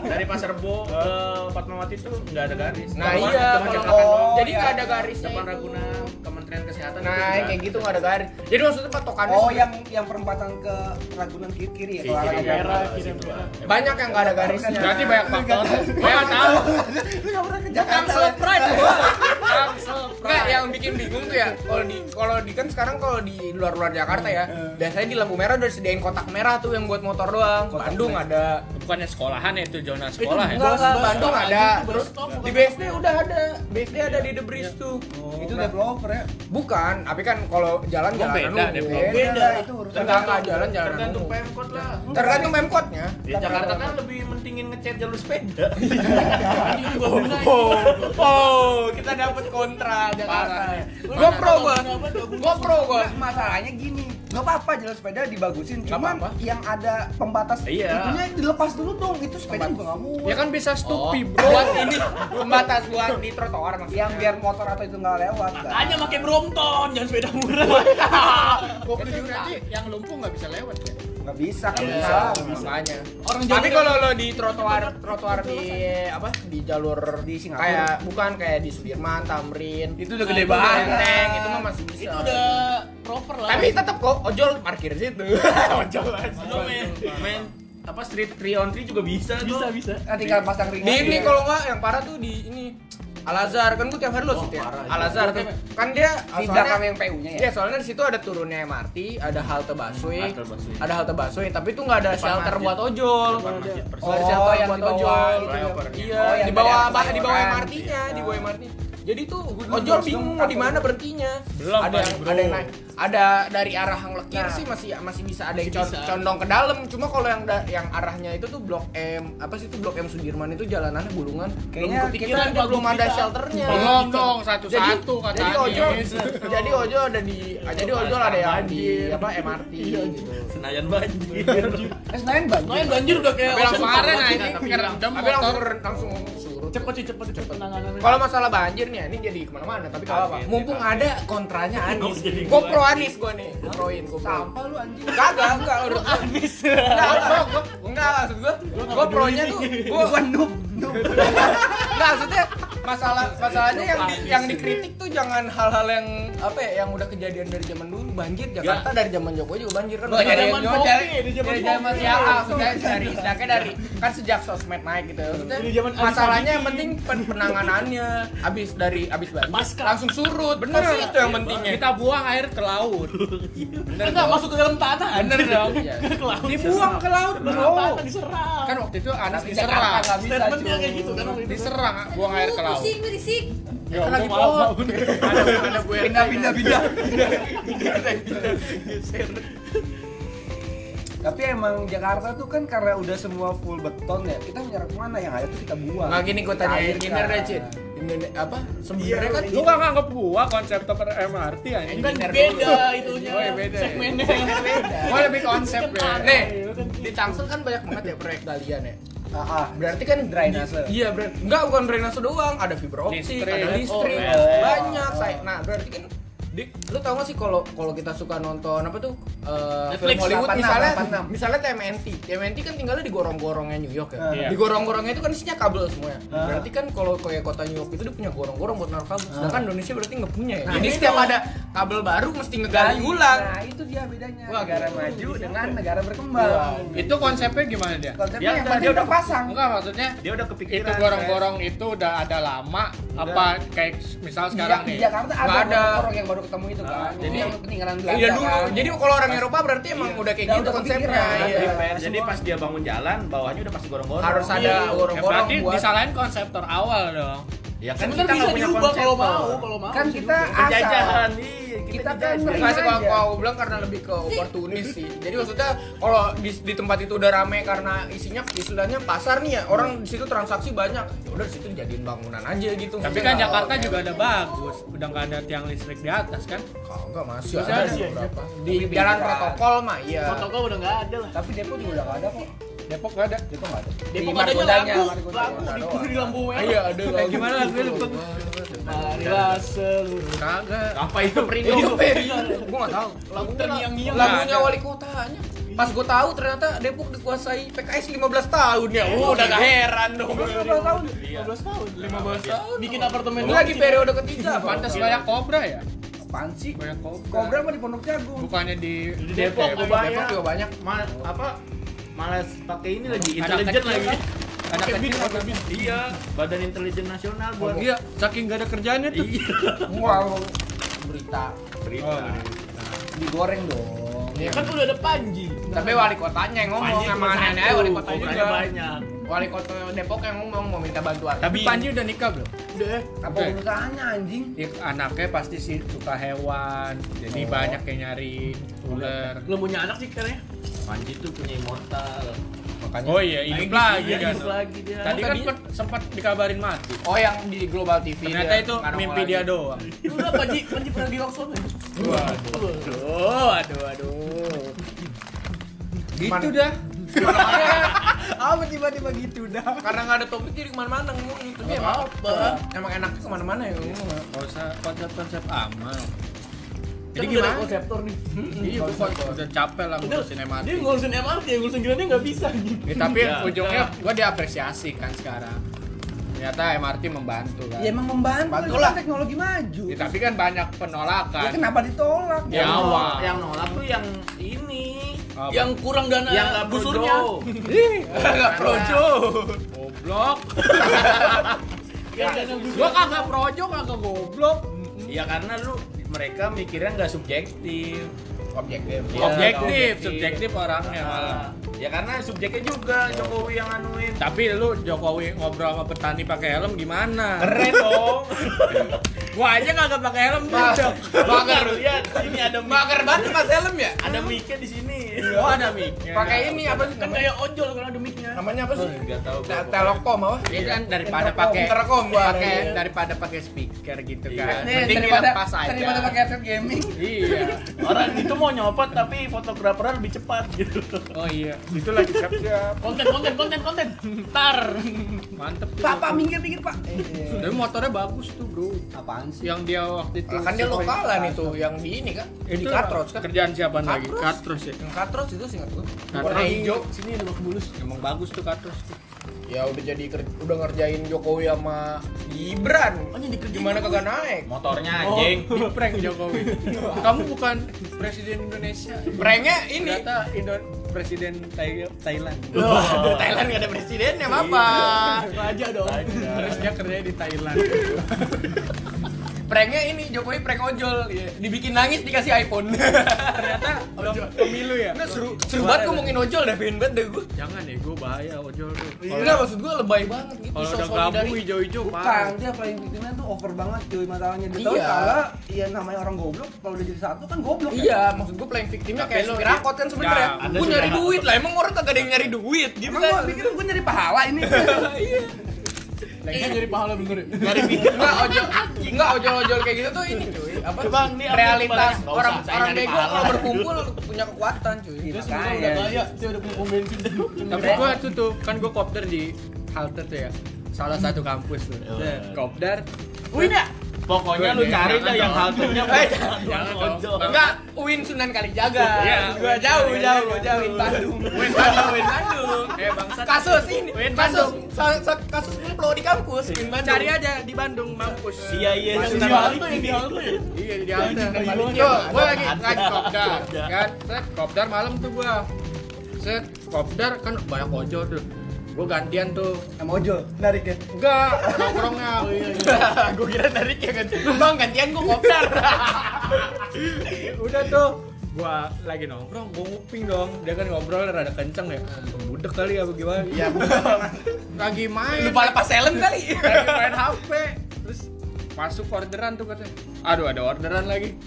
dari Pasar Rebo ke Fatmawati tuh nggak ada garis. Nah iya, Cetakan doang. jadi iya. nggak ada garisnya. depan. Ragunan Kementerian Kesehatan Nah, enggak. kayak gitu nggak ada garis. Jadi maksudnya patokannya Oh, yang yang perempatan ke Ragunan kiri kiri ya? Kiri, Kalau kiri, merah, kiri merah. banyak yang nggak ada garisnya. Berarti banyak faktor. Gua nggak tahu. Lu nggak pernah ke Jakarta? Tangsel pride. Tangsel yang bikin bingung tuh ya. Kalau di kalau di kan sekarang kalau di luar-luar Jakarta ya, biasanya di lampu merah udah disediain kotak merah tuh yang buat motor doang. Bandung ada. Bukannya sekolahan ya itu zona sekolah ya? Enggak, Bandung ada. Terus di BSD udah ada. BSD ada di The Breeze tuh. Itu developer ya? Bukan, tapi kan kalau jalan Oh, jalan beda, developer. Beda itu urusan. Tergantung jalan jalan tergantung Pemkot lah. Tergantung Pemkotnya. Di Jakarta kan lebih mentingin ngecat jalur sepeda. Gua bener. Oh, oh, kita dapat kontra Jakarta. Gua pro gua. Gua pro gua. Masalahnya gini, nggak apa-apa jalur sepeda dibagusin, cuman apa-apa. yang ada pembatas Iya. itunya dilepas dulu dong, itu sepeda juga nggak mau. Ya kan bisa stupi, Oh. bro. Buat ini pembatas buat di trotoar maksudnya. yang biar motor atau itu nggak lewat. kan. Hanya pakai Brompton, jangan sepeda murah. Goblok juga berarti yang lumpuh nggak bisa lewat ya? Nggak bisa kan Iya, bisa. makanya. Orang Tapi kalau lo di trotoar trotoar di apa di jalur Di Singapura. kayak bukan kayak di Sudirman, Tamrin. Itu udah gede Itu banget. Itu mah masih bisa. itu udah proper lah. Tapi tetap kok ojol parkir situ. ojol aja. Main main apa street three on three juga bisa bisa tuh. bisa. Nah, tinggal pasang ring. Di ini kalau nggak yang parah tuh di ini Al Azhar kan gue tiap hari lo Oh, ya. Al. Azhar tuh kan dia di belakang yang PU-nya ya. Iya, soalnya di situ ada turunnya MRT, ada halte busway, Halte busway. ada halte busway, tapi itu nggak ada Depan shelter masjid. buat ojol. Depan. Nggak ada Oh, shelter yang buat ojol. ya. Iya, Oh, di bawah di bawah. MRT-nya, di bawah MRT. Jadi tuh ojol terus bingung dong, mau di mana berhentinya. Belum, ada yang bro. ada yang naik. Ada dari arah Hang Lekir Nah. sih masih masih bisa ada yang Masih con- bisa. condong ke dalam. Cuma kalau yang da- yang arahnya itu tuh Blok M, apa sih itu Blok M Sudirman itu jalanannya bulungan. Kayaknya belum kepikiran kita dia belum ada kita. shelternya. Belum dong Jadi, satu-satu kata jadi ojol, jadi ojol ada di, jadi ojol ada yang di apa MRT gitu. Senayan banjir. Eh, Senayan banjir. Soalnya banjir udah kayak langsung kemarin nah ini Tapi langsung langsung. Cepet sih cepet cepet penanganannya. Kalau masalah banjir nih, ini jadi ke mana-mana. Tapi kalau apa? Mumpung ada kontranya Anis. Gue gua. pro Anis gue nih. Gue proin, gue. Sampah lu anjing. Kagak, enggak udah Anis. Enggak, enggak, gua- enggak maksud gue. Gue pronya tuh, gue Gua noob, noob. Enggak, maksudnya masalah masalahnya yang di, yang dikritik tuh jangan hal-hal yang apa ya yang udah kejadian dari zaman dulu banjir Jakarta dari zaman Jokowi juga banjir kan Dari Dari- zaman dari- Kopi, dari zaman zaman ya maksudnya dari sedangkan dari kan sejak sosmed naik gitu maksudnya zaman Alif masalahnya yang penting pen- penanganannya abis dari abis banjir Pasca. langsung surut bener itu yang pentingnya Kita buang air ke laut. Enggak masuk ke dalam tanah. Bener dong. Iya. Ke laut. Dibuang ke laut, bro. diserang. Kan waktu itu Anas Di diserang. Statementnya kayak gitu kan. Diserang, buang air ke laut. Ya, lagi maaf, pot. maaf. ada ada gue Pindah, pindah, pindah. Tapi emang Jakarta tuh kan karena udah semua full beton ya, kita menyerap ke mana yang ada tuh kita buang. Nggak gini gue tanya Cair, engineer kan. deh, Cid. Ini apa? Sebenarnya kan Lu gak nganggep gua konseptor MRT anjing. Kan Engineer beda itunya. Oh, ya beda ya. Segmennya. Gue lebih konsep ya. Kan Nih, kan. di Tangsel kan banyak banget ya proyek galian ya. Ah, ah. Berarti kan Drainase. Iya, berarti enggak bukan drainase doang, ada fiber optik, Listrik. ada listrik, Oh, banyak. Saya, nah, berarti kan di, lu tau gak sih kalau kalau kita suka nonton apa tuh eh, Netflix, film Hollywood 86, misalnya 86. misalnya TMNT TMNT kan tinggalnya di gorong-gorongnya New York ya Iya. di gorong-gorongnya itu kan isinya kabel semuanya Ah. berarti kan kalau kayak kota New York itu dia punya gorong-gorong buat naruh kabel sedangkan Indonesia berarti nggak punya ya Nah, jadi itu. setiap ada kabel baru mesti ngegali ulang Nah, itu dia bedanya. Wah, negara gitu. maju dengan negara berkembang. Itu konsepnya gimana dia? Konsepnya Ya, yang udah, dia udah terpasang. Enggak maksudnya Dia udah kepikiran. itu gorong-gorong itu udah ada lama apa kayak misal sekarang di nih Jakarta ada ada. orang yang baru ketemu itu kan. jadi yang peninggalan Belanda. Iya dulu. kan. Jadi kalau orang Eropa berarti emang udah kayak gitu konsepnya. Iya. Jadi pas dia bangun jalan, bawahnya udah pasti gorong-gorong. Harus ada Iya. Ya, gorong-gorong berarti buat disalahin konseptor awal dong. Ya kan Sebenarnya kita bisa nggak punya diubah konsep. kalau mau, kalau mau. Kan kita penjajahan iya, Kita kita kan Nggak sih kalau aku bilang karena lebih ke oportunis sih. Jadi maksudnya kalau di, di tempat itu udah rame karena isinya istilahnya pasar nih ya, orang di situ transaksi banyak. Ya udah di situ dijadiin bangunan aja gitu. Tapi kan Jakarta juga ada bagus, udah nggak ada tiang listrik di atas kan? Kagak masih Masih ada ada. beberapa. Di jalan protokol mah iya. Protokol udah nggak ada lah. Tapi Depok juga udah nggak ada kok. Depok nggak ada. Depok nggak ada. Depok Di adanya Margondanya, lagu, lagu di, lampu merah. Iya ada Kayak gimana lagunya lupa. Marilah seluruh. Kagak. Apa itu Perindo? Itu Peri. Gua enggak tahu. Lagu terngiang-ngiang. Lagunya wali kotanya. Pas gue tahu ternyata Depok dikuasai PKS 15 tahun ya. Oh, udah gak heran dong. 15 tahun. 15 tahun. 15 tahun. Bikin apartemen Ini lagi periode ketiga, Pantas kayak Cobra ya? Apaan sih? Kayak Cobra. Kobra mah di Pondok Jagung. Bukannya di Di Depok Depok. gua Depok juga banyak. Ma apa malas pakai ini lagi intelijen lagi. kan? Anak kecil bin. Iya, Badan Intelijen Nasional buat Iya, saking gak ada kerjaannya tuh. Iya. Wow. Berita Berita. digoreng dong. Ya kan udah ada Panji. Tapi wali kotanya yang ngomong Panji sama cuma aneh satu, wali kota Cobranya juga. banyak. Wali kota Depok yang ngomong mau minta bantuan. Tapi Panji udah nikah belum? Udah. Apa urusannya anjing? Ya, anaknya pasti sih suka hewan, jadi Oh. banyak yang nyari ular. Belum punya anak sih katanya. Panji tuh punya immortal. Makanya. Oh iya, hidup lagi Iya, kan. hidup lagi dia. Tadi kan sempat dikabarin mati. Oh yang di Global TV. Ternyata dia itu mimpi lagi. dia doang. Udah Panji, Panji pernah di Oxford ya? Aduh, aduh, aduh. Gitu dah. Apa tiba-tiba gitu dah? Karena nggak ada topik jadi ke mana-mana ngomongin. Tapi Nggak emang apa-apa. Emang enaknya ke mana-mana ya ngomong. Konsep-konsep amal. Jadi Jadi udah ada gimana? konseptor nih. Iya, pokoknya udah capek lah ngurusin MRT. Dia ngurusin MRT, ngurusin grannya nggak bisa gitu. Ya, tapi Ya, ujungnya gua diapresiasi kan sekarang. Ternyata MRT membantu kan. Ya emang membantu Bantu itu lah. kan teknologi maju. Ya, tapi kan banyak Ya penolakan. kenapa ditolak? Ya, yang awal. nolak, yang nolak tuh yang ini. Apa? Yang kurang dana yang nggak busurnya. projo. Enggak projo. Goblok. Gua kagak projo, kagak goblok. Ya karena lu mereka mikirnya nggak subjektif. Objektif. Iya, objektif, objektif. subjektif orangnya malah. Ya karena subjeknya juga Jokowi yang anuin. Tapi lu Jokowi ngobrol sama petani pakai helm gimana? Keren dong. Gua aja kagak pakai helm Bah- juga. Bakar lihat ini ada mic. Bakar banget mas helm ya? Ada mic di sini. Oh, ada mic. Pakai ini apa sih Kan kayak ojol kalau ada mic-nya. Namanya apa sih? Enggak tahu. Te- Telekom apa? Ya kan daripada Intercom. pakai ada, pakai iya. daripada pakai speaker gitu Iya. kan. Nih, Mending daripada dilepas aja. daripada pakai headset gaming. Iya. Orang itu mau nyopot tapi fotografernya lebih cepat gitu. Oh iya. Itu lagi siap-siap. Konten, konten, konten, konten. Tar. Mantep tuh. Pak, Pak, minggir, minggir, Pak. Eh, Tapi motornya bagus tuh, Bro. apaan sih? Yang dia waktu itu Kan dia lokalan itu yang di ini kan? Di Itu Katros kan? kerjaan siapa lagi? Katros. Ya. Yang Katros itu sih nggak tuh? Katros. Warna hijau. Sini ada bak bulus. Emang bagus tuh Katros tuh. Ya udah jadi udah ngerjain Jokowi sama Gibran. Oh, dikerjain Gimana kagak naik? Motornya Oh. anjing. Di prank Jokowi. Kamu bukan presiden Indonesia. Pranknya ini. Ternyata Indo presiden Thai- Thailand. Wah, Thailand nggak ada presidennya apa? Raja dong. Terus dia kerja di Thailand. pranknya ini Jokowi prank ojol ya. dibikin nangis dikasih iPhone Ternyata belum pemilu ya. Nggak, seru seru banget ngomongin ojol dah pengen banget deh gue Jangan ya, gue bahaya ojol tuh. Enggak maksud gue lebay banget gitu Kalau udah solidari- hijau-hijau Bukan, dia playing victimnya tuh over banget cuy masalahnya Dia tahu Iya. salah, ya namanya orang goblok Kalau udah jadi satu kan goblok kan? Iya, maksud gue playing victimnya kayak lu- supir angkot kan sebenarnya. Ya, Gue nyari duit lah, emang orang kagak ada yang nyari duit gitu Emang kan. gua pikir gue nyari pahala ini Lagi jadi pahala bener ya. Nyari duit. Enggak ojol, enggak ojol-ojol kayak gitu tuh ini cuy. Apa? Coba, ini apa realitas orang saya orang bego kalau berkumpul punya kekuatan cuy. Sebenarnya udah kaya, dia udah punya bensin. Tapi gua tuh tuh kan gua kopdar di halte tuh ya. Salah satu kampus tuh. Iya. Kopdar. Win ya? Pokoknya lu cari dah yang haltenya Eh. Enggak, Win Sunan Kalijaga. Iya. Gua jauh, jauh, jauh Win Bandung. Win Bandung, Win Bandung. Eh bangsat. Kasus ini, Win kasus kasus ngeplo di kampus Win Bandung. Cari aja di Bandung mampus. Iya iya Di Sunan halte ya, di halte ya. Iya di halte. Gua lagi lagi kopdar. Kan, set kopdar malam tuh gua. Set kopdar kan banyak ojol tuh. Gua gantian tuh. Sama ojol, narik ya Enggak, nongkrongnya. gue kira narik ya kan. Bang gantian gue kopdar. Udah tuh. Gua lagi nongkrong, gua nguping dong. Dia kan ngobrol rada kenceng ya. Budek kali ya bagaimana? Iya, Lagi main. Lupa lepas helm kali. lagi main HP. Terus masuk orderan tuh katanya. Aduh, ada orderan lagi.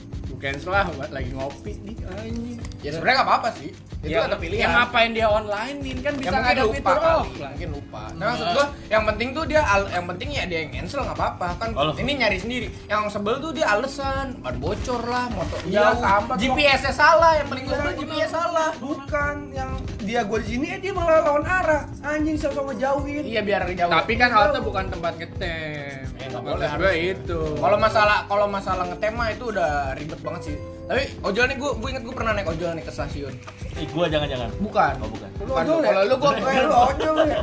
Cancel lah, lagi ngopi di anjing. Ya sebenarnya nggak apa-apa sih. Itu Ya, ada pilihan. Yang ngapain dia onlinein kan bisa ya mungkin ada lupa fitur kali, offline. mungkin lupa. Nah, maksud gua yang penting tuh dia al- yang penting ya dia yang cancel nggak apa-apa kan. Kalau- ini nyari sendiri. Yang sebel tuh dia alasan, ada bocor lah, motor Iya, jauh. sama, GPS-nya salah, yang paling gue sebel Bukan. GPS salah. Bukan, yang dia gue di sini, eh dia malah lawan arah Anjing sama-sama jauhin Iya biar jauh. Tapi kan halte bukan tempat ngetem. Ya, nggak boleh, gue itu. Kalau masalah kalau masalah ngetem mah itu udah ribet banget sih. Tapi ojol nih gue gue inget gue pernah naik ojol nih ke stasiun. Eh gua jangan-jangan. Bukan. Oh bukan. Lu ojol ya? kalau lu gua Eh, lu ojol ya?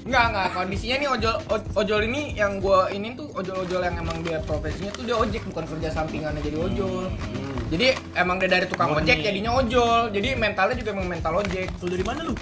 Enggak, enggak. Kondisinya nih ojol ojol ini yang gua ini tuh ojol-ojol yang emang dia profesinya tuh dia ojek bukan kerja sampingannya jadi ojol. Jadi emang dia dari tukang ojek jadinya ojol. Jadi mentalnya juga emang mental ojek. Lu dari mana lu?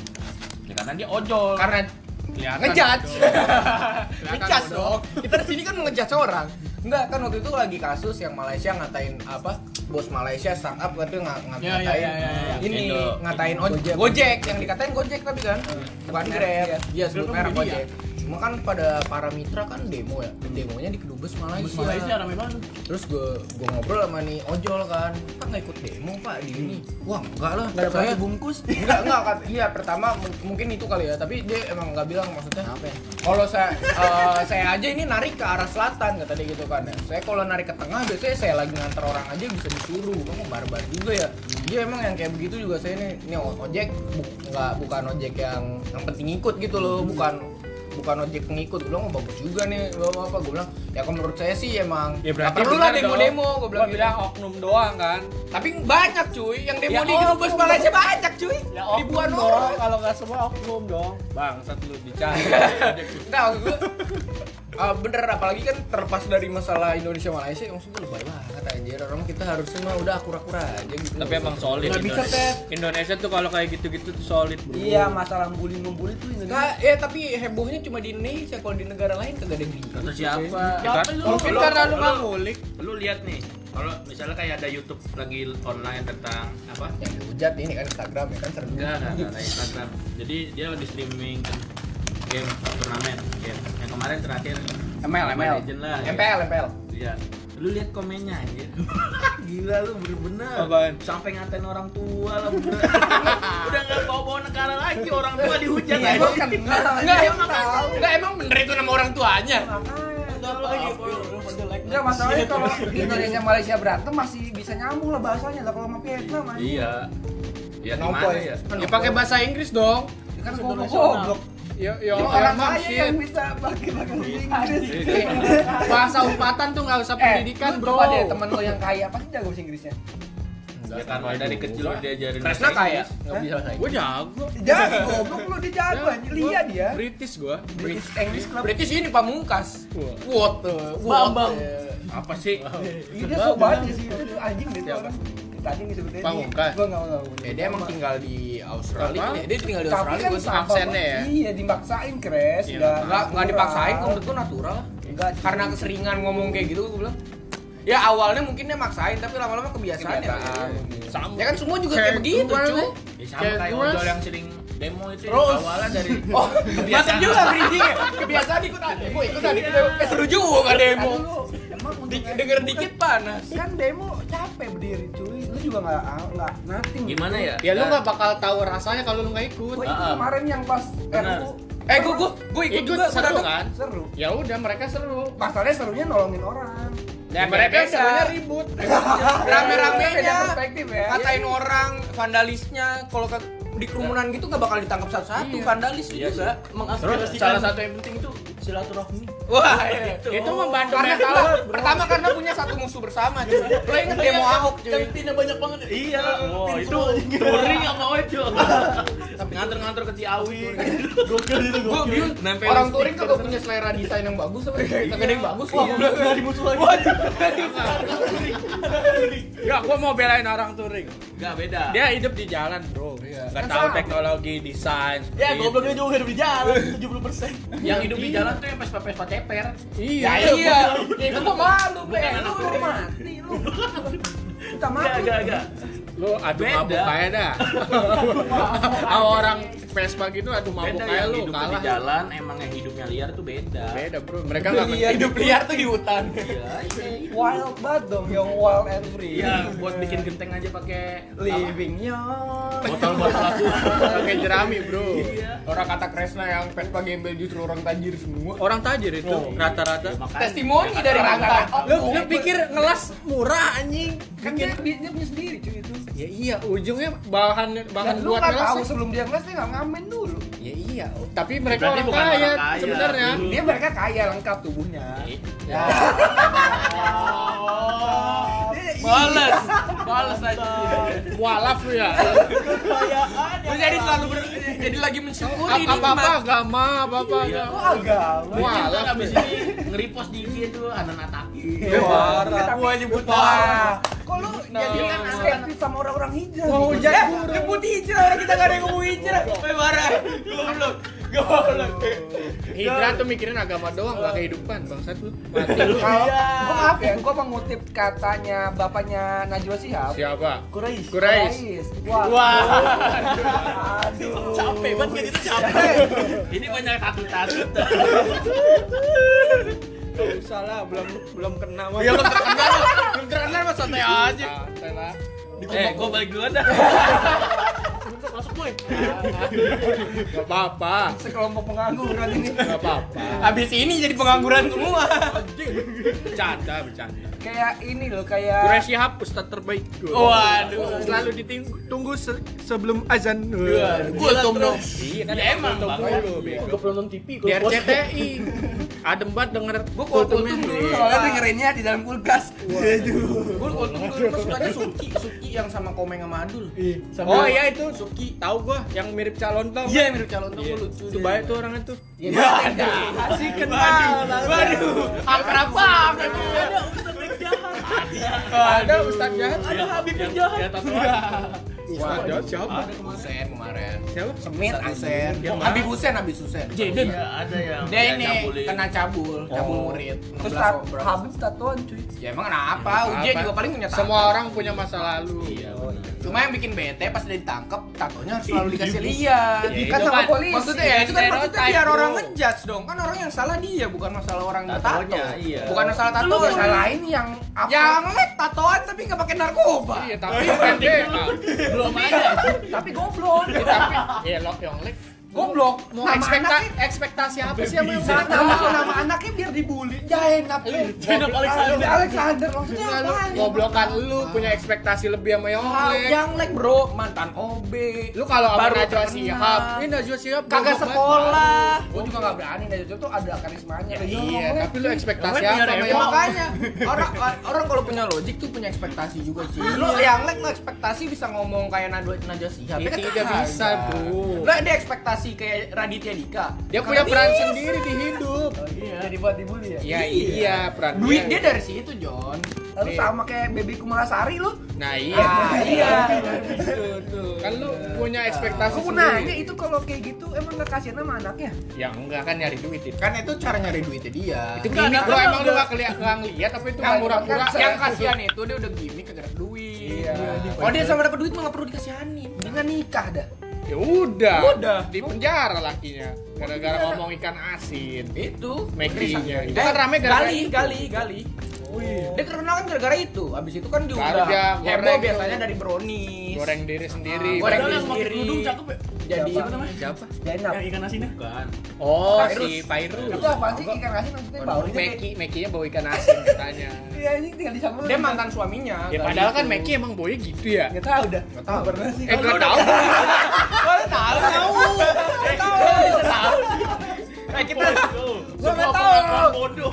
Ya karena dia ojol. Karena Kelihatan ngejudge. bodoh. ngejudge bodoh. dong. Kita di sini kan ngejudge orang. Enggak, kan waktu itu lagi kasus yang Malaysia ngatain apa? Bos Malaysia startup gitu ng Ya, ya, ngatain ya, ya, ya. ini Indo. ngatain ojek. Gojek yang dikatain Gojek tapi kan bukan Grab. Iya, sebut merek Gojek. Cuma kan pada para mitra kan demo ya. Demonya di Kedubes Malaysia. Malaysia rame banget. Terus gue gue ngobrol sama nih ojol kan, pak nggak ikut demo pak di ini. Wah enggak lah, Nggak saya dapat bungkus. Enggak enggak kan. Iya pertama mungkin itu kali ya. Tapi dia emang nggak bilang maksudnya. Kalau saya eh, saya aja ini narik ke arah selatan kata dia gitu kan. Ya saya kalau narik ke tengah biasanya saya lagi nganter orang aja bisa disuruh. Kamu barbar juga ya. Dia emang yang kayak begitu juga saya ini ini ojek bu- nggak bukan ojek yang yang penting ikut gitu loh. Bukan bukan ojek pengikut gue bilang oh, bagus juga nih gue apa gue bilang ya kalau menurut saya sih emang Ya berarti perlu lah dong. demo-demo gue bilang, gitu. bilang oknum doang kan. tapi banyak cuy yang demo Ya, di oknum Malaysia banyak cuy Ya ribuan orang dong, kalau nggak semua oknum dong. Bangsat lu dicari. Enggak, gue ah, bener apalagi kan terlepas dari masalah Indonesia Malaysia yang gue lebay banget anjir orang kita harusnya mah udah akur-akur aja gitu Tapi emang solid Nggak bisa, Indonesia. Ted. Indonesia tuh kalau kayak gitu-gitu tuh solid, bro. Iya, masalah bully-membuli tuh Indonesia Nggak, ya tapi hebohnya cuma di Indonesia kalau di negara lain kagak ada yang gitu Atau siapa? Ya kan, lu? mungkin Lu- karena lu lu- nggak ngulik. Lu lihat nih, kalau misalnya kayak ada YouTube lagi online tentang apa? yang dihujat ini kan Instagram ya kan sering Enggak, enggak, enggak, Instagram. Jadi dia di streaming kan game turnamen game. Yang kemarin terakhir ML ML Legend lah. ya. MPL MPL Iya. Lu lihat komennya aja. Gila lu bener-bener. Apaan? Sampai ngatain orang tua lah bener. Udah enggak bawa-bawa negara lagi orang tua dihujat Iya, aja. emang kan enggak emang enggak emang bener itu nama orang tuanya Enggak masalahnya kalau Indonesia Malaysia berantem masih bisa nyambung lah bahasanya lah kalau sama Vietnam anjing. Iya. Ya gimana ya? ya? ya pakai bahasa Inggris dong Kan Internasional. goblok. Yo Ya, yo orang kaya shit. yang bisa bagi-bagi Inggris. Bahasa umpatan tuh nggak usah Eh, pendidikan, lu bro. coba deh temen lo yang kaya pasti jago bahasa Inggrisnya. Ya karena dari kecil udah diajarin Kresna bahasa kaya nggak bisa bahasa Gue jago. Jago goblok lu dia jago anjing. Lihat dia. British gua. British English Club. British ini pamungkas what the Bambang. Apa sih? Dia sobat di situ tuh anjing deh Tadi Pamungkas. Enggak mau. Ya, dia emang tinggal di Australia. Apa? Dia, tinggal di Tapi Australia kan gua sama aksennya ya? Iya, dimaksain kres, Iya. enggak Enggak enggak dipaksain, kok menurut gua natural. Enggak, Karena keseringan ngomong kayak gitu gua bilang. Ya awalnya mungkin dia maksain tapi lama-lama kebiasaan ya. Sama. Ya kan semua juga Kayak kayak begitu, cuy. nih? Ya sama Kayak ojol yang sering demo itu Terus. awalnya dari Oh, mantap juga bridging Kebiasaan ikutan demo, ikutan ikut demo. Eh seru juga demo. Emang untuk Di- Denger dikit panas. kan demo capek berdiri cuy lu juga nggak nggak nothing gimana ya? Ya lu nggak bakal tahu rasanya kalau lu nggak ikut. Gua itu Ah, ah. kemarin yang pas. RU Eh gua gua gua ikut Ikut juga seru kan? seru Ya udah mereka seru. masalahnya serunya nolongin orang Ya mereka beda. serunya ribut. beda Rame-ramenya perspektif ya ngatain orang, vandalisnya kalau ke di kerumunan gitu nggak bakal ditangkap satu-satu, Iya. vandalis Iya juga. Terus mengaspirasikan salah satu yang penting itu silaturahmi. Wah, itu, Itu membantu karena mental. pertama karena punya satu musuh bersama cuy. Lo inget demo Ahok cuy. Yang tinnya banyak banget. ya? Iya, oh, itu touring sama ojol. Tapi nganter-nganter ke Ciawi. Gokil itu gokil. orang touring kagak punya selera desain yang bagus apa ya? Ada yang bagus Wah, iya. udah dari musuh lagi. Enggak, gua mau belain orang touring. Enggak beda. Dia hidup di jalan, Bro. Enggak tahu teknologi, desain. Ya, gobloknya juga hidup di jalan 70%. yang hidup di jalan tuh yang Vespa-Vespa ceper. itu. Ya Iya. iya. Ya gua malu. Bukan Lu mati lu. Kita Enggak, mati. enggak, enggak. Lu adu Beda. mabuk kayak dah. Sama orang Vespa gitu adu mabuk kayak lu hidup kalah. di jalan emang yang hidupnya liar tuh beda. Beda, Bro. Mereka enggak Liar, hidup liar tuh di hutan. Iya, iya. wild banget dong yang wild and free Iya, buat bikin genteng aja pakai living yo botol-botol aku. pakai jerami, Bro. Iya. Orang kata Kresna yang Vespa gembel justru orang tajir semua. Orang tajir itu rata-rata. Makanya- Testimoni dari mantan. Lu lu pikir ngelas murah anjing? kan dia, dia punya sendiri cuy itu Ya iya, ujungnya bahan bahan dan lu buat nggak tahu sebelum dia ngeles dia nggak ngamen dulu Ya iya, tapi mereka Berarti orang bukan kaya, orang kaya. sebenarnya. dia mereka kaya lengkap tubuhnya Ya. Males. Males aja. Mualaf lu ya. Lu jadi selalu ber, jadi lagi mensyukuri Apa apa nikmat. agama, apa apa Iya. agama. agama Mualaf abis ini nge-repost di IG tuh Anan Ataki. parah Gua nyebut kok lu Nah. jadi kan skeptis sama orang-orang hijrah Mau gitu? hujan Eh, burung. nyebut hijrah orang kita gak ada yang ngomong hijrah. Woi marah. Goblok. Goblok. Hijrah tuh mikirin agama doang, gak kehidupan. Bangsat lu, mati lu. Kalau gua maaf ya, gua mengutip katanya bapaknya Najwa Shihab. Siapa? Kurais. Kurais. Kurais. Wah. Wah. Aduh. Capek banget kan itu capek. Ini banyak takut-takut. Gak usah lah, belum belum kena mah. Ya lu terkenal, lu terkenal mah santai aja. Santai lah. Eh, gua balik duluan dah. Boy. Gak apa-apa. Sekelompok pengangguran ini. Gak apa-apa. Habis ini jadi pengangguran semua. Bercanda, bercanda. Kayak ini loh, kayak Kurai Shihab ustaz terbaik. Waduh. Selalu ditunggu se- sebelum azan. Kultum dong. Iya kan Ya, emang, dulu, belum nonton TV. Di RCTI. Adem banget denger Gua kultum kultumnya. dulu soalnya dengerinnya di dalam kulkas. Gua kultum dulu gua sukanya Suki, Suki yang sama Komeng sama Adul. Oh iya itu Suki, tahu gua yang mirip calon tom. Iya, mirip calon tuh gua lucu. Itu baik tuh orangnya tuh. Ya, Asik kenal. Waduh, akrab banget. Ada Ustaz jahat. Ada Habib yang Ya tatoan. Wah, jahat siapa? Ada Husen kemarin. Siapa? Semit Husen. Habib Husen, Habib Husen. Iya, ada yang Dia ini kena cabul, cabul murid. terus 16 tat- obrak. Habib tatoan cuy. Ya emang kenapa? Ujian juga paling punya. Semua orang punya masa lalu. Iya. Cuma yang bikin bete pas dia ditangkap, tatonya harus selalu dikasih lihat. Ya, Diikat itu sama kan- polisi. Maksudnya ya, itu kan maksudnya biar orang ngejudge dong. Kan orang yang salah dia, bukan masalah orang yang tato. Tatonya, iya. Bukan masalah tato. Salahin yang apa? Yang lek tatoan tapi nggak pakai narkoba. Iya, tapi. Belum ada. tapi goblok. Ya, tapi ya lo yang lek Goblok. mau Nama ekspekta anaknya- ekspektasi apa sih sama yang Nama, nama, nama anaknya biar dibully. Ya enak lu. Jenap Alexander. Alexander maksudnya lu apa? goblokan lu punya ekspektasi lebih sama yang lek. Yang lek bro, mantan OB. Lu kalau sama Baru Najwa. Shihab, ini Najwa Shihab Kagak sekolah. Gua juga nggak berani itu tuh ada karismanya. Iya, tapi lu ekspektasi apa sama Ya, makanya orang orang kalau punya logik tuh punya ekspektasi juga sih. Lu yang lek lu ekspektasi bisa ngomong kayak Najwa Najwa Shihab. Itu Ya kan tidak bisa, kagak. bro. Lah dia ekspektasi transformasi kayak Raditya Dika. Dia punya peran sendiri di hidup. Jadi buat dibully ya. Iya iya peran Duit dia dari situ, John. Lalu sama kayak baby Kumalasari lu. Nah iya. Ah, iya. Kan lu punya ekspektasi Aku sendiri. nanya itu kalau kayak gitu emang gak kasihan sama anaknya? Ya enggak kan nyari duit itu. Kan itu cara nyari duitnya dia. Itu gimmick enggak, emang lu enggak. gak keliat, gak ngeliat tapi itu murah-murah kan yang kasihan itu dia udah gimmick kagak duit. Iya. Kalau dia sama dapat duit mah nggak perlu dikasihanin. Dengan nikah dah. Ya udah. Udah. Di penjara lakinya. Gara-gara ngomong ikan asin. Itu Mekinya. Itu Eh, kan rame gara-gara gali, itu. gali, gali. Dia terkenal kan gara-gara itu. Abis itu kan dia Baru udah dia heboh goreng biasanya tuh. dari brownies. Goreng diri sendiri. Ah, goreng diri sendiri. kerudung cakep ya. Jadi Siapa? apa namanya? Siapa? Zainab. Yang ikan asinnya? Bukan. Oh, Virus. si Virus. Itu apaan sih ikan asin maksudnya baunya kayak Meki, Mekinya bau ikan asin katanya. Iya ini tinggal disambung. Dia mantan suaminya. Ya padahal kan. Meki emang baunya gitu ya. Enggak tahu dah. Nggak tahu. pernah sih. Eh gak tau. Tahu. Tahu. Tahu. Eh kita Gua enggak tahu. bodoh.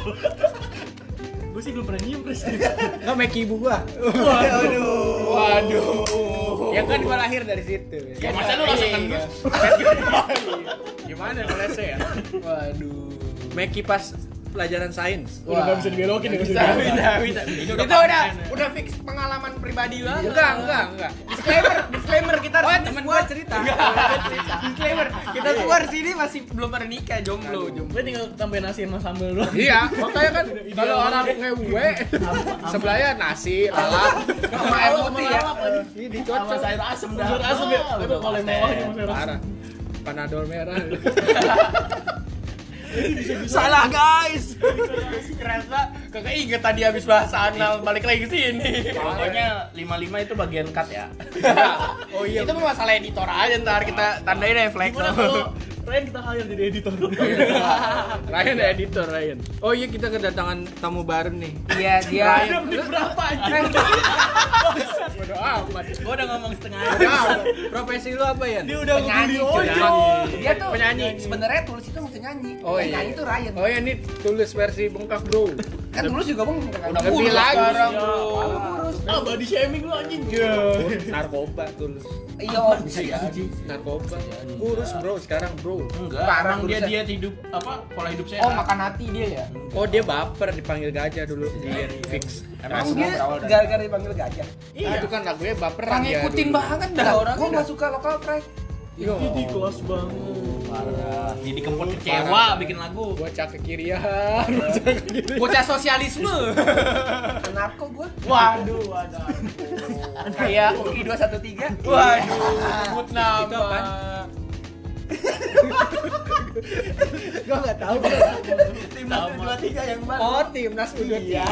Gue sih belum pernah nyium, Chris. Enggak Meki ibu gua. Waduh. Waduh. Ya kan gua lahir dari situ. Ya, masa lu langsung Iya. kendus? Gimana kalau saya? Waduh. Meki pas pelajaran sains. Udah nggak bisa dibelokin ya. bisa, bisa, bisa. Itu udah udah fix pengalaman pribadi banget. Enggak, enggak, enggak. Disclaimer, discllaimer kita Oh, harus temen semua- gua cerita. Enggak, disclaimer. Kita semua di sini masih belum pernah nikah, jomblo, jomblo. Gue tinggal tambahin nasi sama sambal doang. Iya, makanya kan kalau orang ngewe sebelahnya nasi, lalap, sama air putih ya. Ini Sama sayur asem dah. Sayur asem ya. Kalau yang mewah. Parah. Panadol merah. Salah guys. Kerasa kagak inget tadi habis bahas anal balik lagi ke sini. Pokoknya 55 itu bagian cut ya. Oh iya. Itu masalah editor aja ntar kita tandain. Gimana kalau Ryan kita hire jadi editor? Ryan ya editor Ryan. Oh iya kita kedatangan tamu baru nih. Iya dia. Udah beli berapa aja? Bodo amat. Gue udah ngomong setengah. Profesi lu apa ya? Dia udah Penyanyi, ojo. Dia tuh Penyanyi. Sebenarnya tulis itu maksudnya nyanyi. Oh iya. Nyanyi tuh Ryan. Oh iya ini tulis versi bengkak bro. Kan tulus juga bang. Udah Lebih kurus lagi. sekarang, Ya. bro. Kurus. Ah, body shaming lu anjing. Narkoba tulus. Iya. Bisa jadi. Narkoba. Kurus bro sekarang bro. Enggak, Parah emang dia dia hidup apa pola hidup sehat. Oh, makan hati dia ya? Oh dia baper dipanggil gajah dulu di fix. Emang semua dia gara-gara dipanggil gajah. Iya. Itu kan lagunya Orang dia ngikutin banget dah orang. Gua nggak suka lokal track. Iya. Jadi kelas banget. Parah. Jadi kempot Parah. kecewa bikin lagu. Bocah kekirian. Bocah kekirian. Bocah sosialisme. Narko gua. Waduh, waduh. Kayak Uki 213. Waduh, sebut nama. Itu apaan? Gua enggak tahu. Timnas U23 yang mana? Oh timnas U23. Iya.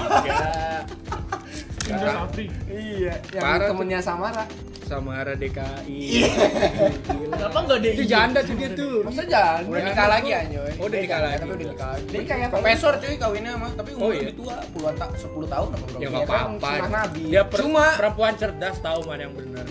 Timnas Afri. Iya, yang Parah tuh. temennya Samara. Samara DKI. Gila. Kenapa enggak deh? Itu janda tuh dia tuh. Maksudnya jangan. Udah nikah lagi anjoy. Oh, udah nikah lagi. Tapi udah nikah lagi. Jadi kayak profesor cuy kawinnya sama tapi umur Oh, iya. lebih tua, puluhan tak 10 tahun apa bro? Ya Iya nggak kan, apa-apa. Dia Cuma- perempuan cerdas tahu mana yang benar.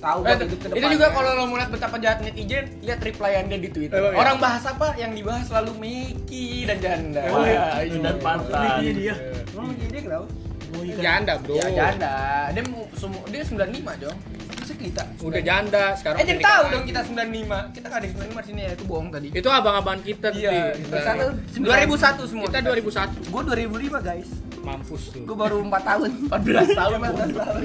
Tahu Eh, itu depannya. juga kalau lo mau lihat betapa jahat netizen, lihat replyan dia di Twitter. Oh, iya. Orang bahas apa? Yang dibahas selalu Meki dan janda. Oh, iya. iya. Dan pantan. Iya, dia. Emang dia kenapa? Oh, iya. Janda bro. Ya janda. Dia mau semua dia 95, Jong. Masa kita? Udah janda sekarang. Eh udah jadi tahu dong kita 95. Kita nggak ada yang 95 di sini ya, itu bohong tadi. Itu abang-abang kita. Iya, Bersatu 2001 semua. Kita 2001. Gua 2005 guys. Mampus tuh. Gua baru 4 tahun. 14 tahun. 14 tahun.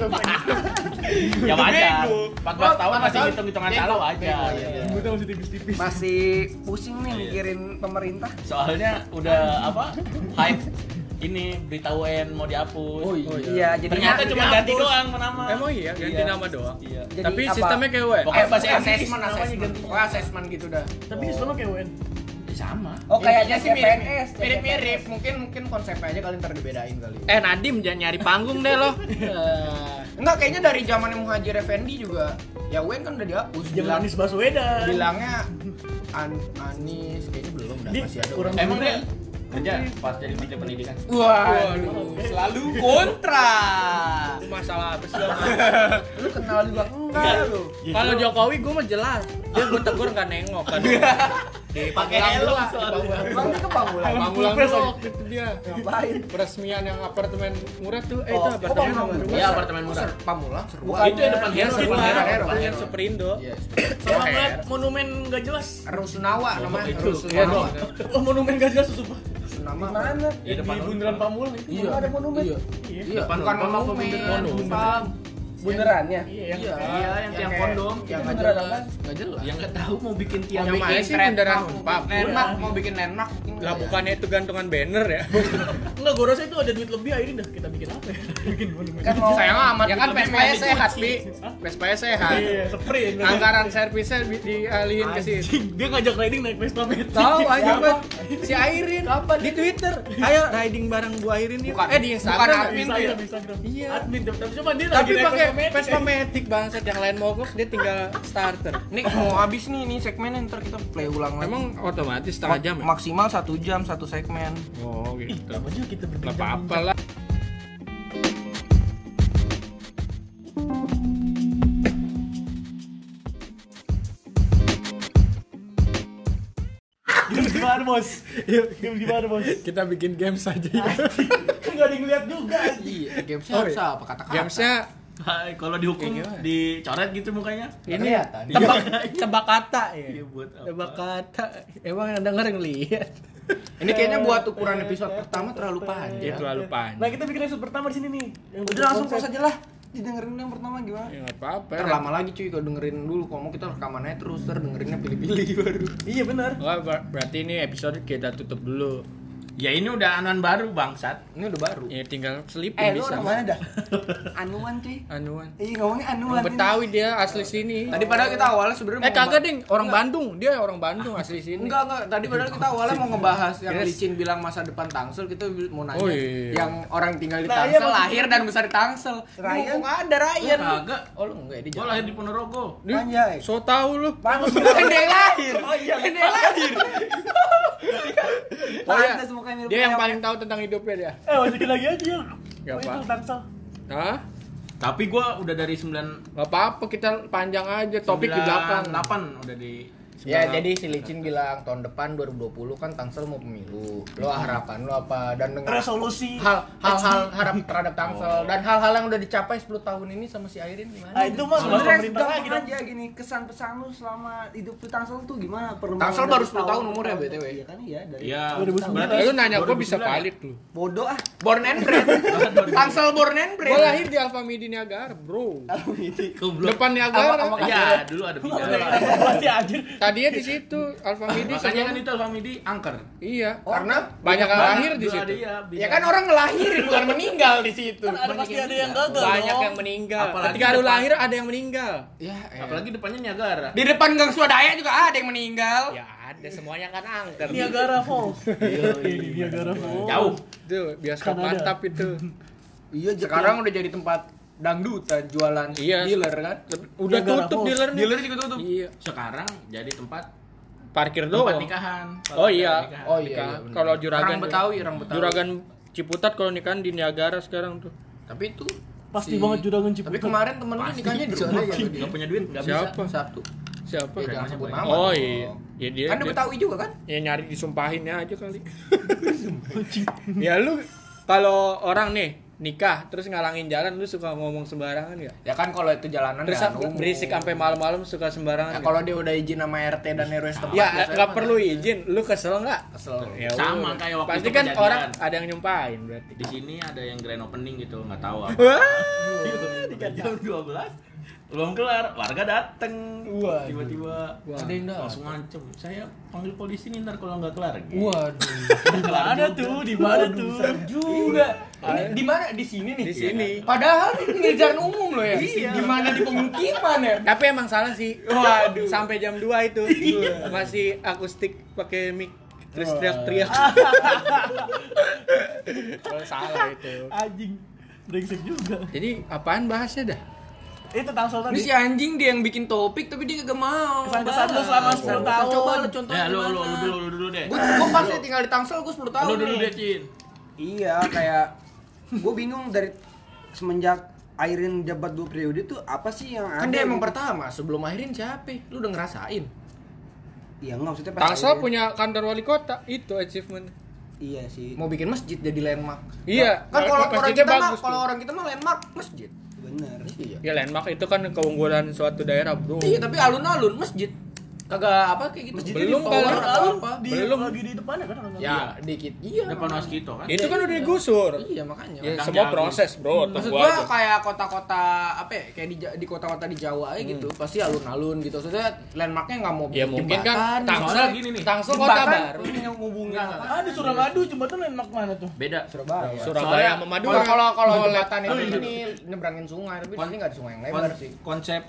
Ya wajar. Bego. 14 tahun Oh, masih 14 hitung-hitungan salah wajar. Bego, iya, iya. Gue masih tipis-tipis. Masih pusing nih mikirin pemerintah. Soalnya udah apa? Hype ini berita UN mau dihapus. Oh, iya. Iya, jadi Ternyata cuma ganti doang nama. Emang iya, ganti Iya. nama doang. Iya. Jadi Tapi apa? sistemnya kayak we. Pokoknya Eh, bahasa assessment, assessment, ganti. Pokoknya assessment gitu dah. Tapi di sana kayak UN. Sama. Oh, kayaknya sih mirip, PNS. mirip-mirip. Mungkin mungkin konsepnya aja kali ntar dibedain kali. Eh Nadim jangan nyari panggung deh lo. Enggak, kayaknya dari zaman Muhajir Effendi juga. Ya UN kan udah dihapus. Jangan Bilang- Anies Baswedan. Bilangnya An Anis kayaknya belum dah Dia masih ada. kurang Emang dia kerja pas jadi menteri pendidikan. Waduh, selalu kontra. itu masalah apa sih lo? Lu kenal juga enggak lu. Kalau Jokowi gue mah jelas. Dia gue tegur nggak nengok kan. di Pakai Pamulang helm soalnya. Emang dia ke Pamulang. Pamulang waktu itu dia. Ngapain? Peresmian yang apartemen murah tuh, eh Oh, itu oh, apartemen Pamulang. apa? Iya, apartemen murah. Pamulang seru. Bukan. Itu yang depan Iya, Hero, seru depan Hero, Yang Hero. Superindo. Iya. Sama ngeliat monumen gak jelas. Rusunawa namanya. itu. Iya Rusunawa. Oh, monumen gak jelas sumpah. Nama mana? Di depan Di bundaran Pamulang itu. Iya. ada monumen. Iya. Iya, Depan rumah monumen? Pam. Benerannya. Iya. Iya, yang tiang kondom. Yang Itu nggak beneran jelas. Nggak jelas. Yang nggak tahu mau bikin tiang Yang mana bikin sih mau- Pam? Landmark, Iya. mau bikin landmark. Lah bukannya itu gantungan banner ya? Enggak, gue rasa itu ada duit lebih akhirnya dah kita bikin apa ya? bikin monumen. Kan mau Sayang amat. Ya kan Vespa-nya main sehat. Bi. Hah? Vespa-nya sehat. Iya, spray. Anggaran servisnya di- dialihin ke situ. Anjing, dia ngajak riding naik Vespa Matic. Tahu aja? Bang. Si Airin di Twitter. Ayo riding bareng Bu Airin yuk. Eh di Instagram. bukan ya? admin ya? Iya. Admin, tapi cuma dia lagi naik pakai Vespa Matic bangsat yang lain mogok dia tinggal starter. Nih mau habis nih nih segmennya ntar kita play ulang lagi. Emang otomatis setengah jam ya? maksimal satu jam satu segmen. Oh gitu. Apa aja kita berbincang. apa-apa lah. Game gimana bos? Game gimana bos? Kita bikin games saja. Kan gak ada yang lihat juga. Iya, gamesnya Oh, iya. apa kata-kata. Gamesnya Hai, kalau dihukum gimana? dicoret gitu mukanya. ini kelihatan. tebak tebak kata ya. Iya, buat apa? Tebak kata. Emang yang denger yang lihat. Ini kayaknya buat ukuran episode pertama terlalu panjang. Itu terlalu Nah panjang. kita bikin episode pertama di sini nih. Yang Udah langsung pause aja lah. Didengerin yang pertama gimana? Ya apa-apa. Ntar lama lagi cuy kalau dengerin dulu kalau mau kita rekaman aja terus ntar dengerinnya pilih-pilih baru. Iya benar. Oh, ber- berarti ini episode kita tutup dulu. Ya ini udah anuan baru bangsat. Ini udah baru. Ya tinggal selipin Eh, lu bisa. orang mana dah? Anuan cuy. Anuan. Iya ngomongnya anuan. Orang Betawi dia asli sini. Tadi padahal kita awalnya sebenarnya Eh kagak ding, orang Bandung. Dia orang Bandung asli sini. Enggak enggak, tadi padahal kita awalnya mau ngebahas yang Yes. licin bilang masa depan Tangsel kita mau nanya Oh, iya. yang orang tinggal di Nah, Tangsel iya, maksudnya- lahir dan besar di Tangsel. Ryan? Ryan ada Ryan. Gua kagak. Oh lu enggak di Jakarta. lahir di Ponorogo. Anjay. So tau lu. Pantes dia lahir. Oh iya. Dia lahir. Oh ya, Mukanya mirip dia yang kayak- paling tahu tentang hidupnya dia. Eh masukin lagi aja ya. Gak apa. itu Tangsel. Hah? Tapi gua udah dari 9 Gak apa-apa, kita panjang aja topik di belakang. 8 udah di Ya jadi si Licin bilang tahun depan 2020 kan Tangsel mau pemilu. Lo harapan lo apa dan dengan Resolusi. hal hal-hal harap terhadap Tangsel dan hal-hal yang udah dicapai 10 tahun ini sama si Airin gimana? Ah itu mah Sebenarnya pemerintah lagi aja gini kesan pesan lu selama hidup di Tangsel tuh gimana? Perlu Tangsel baru 10 tahun umurnya, BTW. Iya kan iya dari Iya, 2009. berarti lu nanya gue bisa 2009. valid lu. bodoh ah. Born and bred. Tangsel born and bred. Gue lahir di Alfa Midi Niagara, bro. Goblok. Depan Niagara. Iya, dulu ada bidara. Pasti anjir. Tadinya di situ Alfa Midi Makanya kan itu Alfamidi angker. Iya. Karena banyak yang lahir di situ. ada, iya, ya kan orang ngelahirin bukan meninggal di situ. Kan ada pasti ada yang gagal Banyak yang meninggal. Apalagi Ketika lu lahir ada yang meninggal. Ya, eh. Apalagi depannya Niagara. di depan Gang Swadaya juga ada yang meninggal. Ya ada semuanya kan angker. Niagara Falls. Iya, ini Niagara Falls. Jauh. Tuh, bioskop Kanada. mantap itu. Iya Sekarang udah jadi tempat dangdutan jualan Iya. dealer kan. Udah tutup Falls. dealernya. Dealer juga tutup. Iya. Sekarang jadi tempat Parkir tempat doang. nikahan. Oh iya. Nikahan. Oh iya. Iya. Kalau juragan orang Betawi, orang Betawi. Juragan Ciputat kalau nikahan di Niagara sekarang tuh. Tapi itu Pasti si- banget juragan Ciputat. Tapi kemarin temen lu nikahnya di sana ya. Gak punya duit, gak Siapa? bisa. Satu. Siapa? Ya, jangan sebut nama. Oh iya. Ya dia, Kan dia dia- Betawi juga kan? ya nyari disumpahinnya aja kali. ya lu kalau orang nih nikah terus ngalangin jalan lu suka ngomong sembarangan ya? Ya kan kalau itu jalanan Terus ya umum. berisik sampai malam-malam suka sembarangan. Ya, ya? kalau dia udah izin sama RT dan RW setempat Ya nggak perlu izin, lu kesel nggak? Kesel. Ya Sama udah. kayak waktu Pasti itu kan kejadian. orang ada yang nyumpahin berarti. Di sini ada yang grand opening gitu, nggak tahu apa. Wah, Jam 12 belum kelar, warga dateng. Wah. Tiba-tiba Ada yang langsung ngancem. Saya panggil polisi nih ntar kalau nggak kelar. Gitu. Waduh. Di mana tuh? Di mana tuh? juga. Ini di mana? Di sini nih. di sini. Padahal ini pinggir jalan umum loh ya. Di mana di pemukiman ya? Tapi emang salah sih. Waduh. Sampai jam 2 itu. Masih akustik pakai mic terus teriak-teriak. Salah itu. Anjing. Brengsek juga. Jadi apaan bahasnya dah? Itu Tangsel Ini tadi. si anjing dia yang bikin topik tapi dia kagak mau. Kesan-kesan lu selama 10 tahun. Coba lu contoh. Ya lu lu lu dulu lu dulu deh. Gue gue pas dia tinggal di Tangsel gue 10 tahun. Lu dulu deh, Cin. Iya kayak gue bingung dari semenjak Airin jabat dua periode tuh apa sih yang Kan dia emang gitu? pertama sebelum akhirin siapa? Lu udah ngerasain? Iya enggak maksudnya pas Tangsel punya kantor wali kota, itu achievement. Iya sih. Mau bikin masjid jadi landmark. Iya, Kan kalau orang kita mah bagus kalau orang kita mah landmark masjid. Bener. Iya. Ya landmark itu kan keunggulan suatu daerah, Bro. Iya, tapi alun-alun masjid. Kagak apa kayak gitu. Masjidnya Belum Alun, Apa? di Belum. lagi di depannya kan alun-alun. Ya, dikit. Iya. Depan waskito kan. Itu kan udah digusur. Iya, makanya. Ya, semua proses, Bro. Maksud Tunggu gua aja. kayak kota-kota apa ya? Kayak di di kota-kota di Jawa aja gitu. Pasti alun-alun gitu. Maksudnya landmarknya nggak mau Ya bikin mungkin kan Tangsel gini nih, Tangsel kota baru. yang apa? Ah, di Suramadu jembatan landmark mana tuh? Beda. Surabaya. Surabaya sama Kalau Madura. kalau kalau jembatan itu Oh, iya. ini nyebrangin sungai, tapi di sini nggak ada sungai yang lebar sih. konsep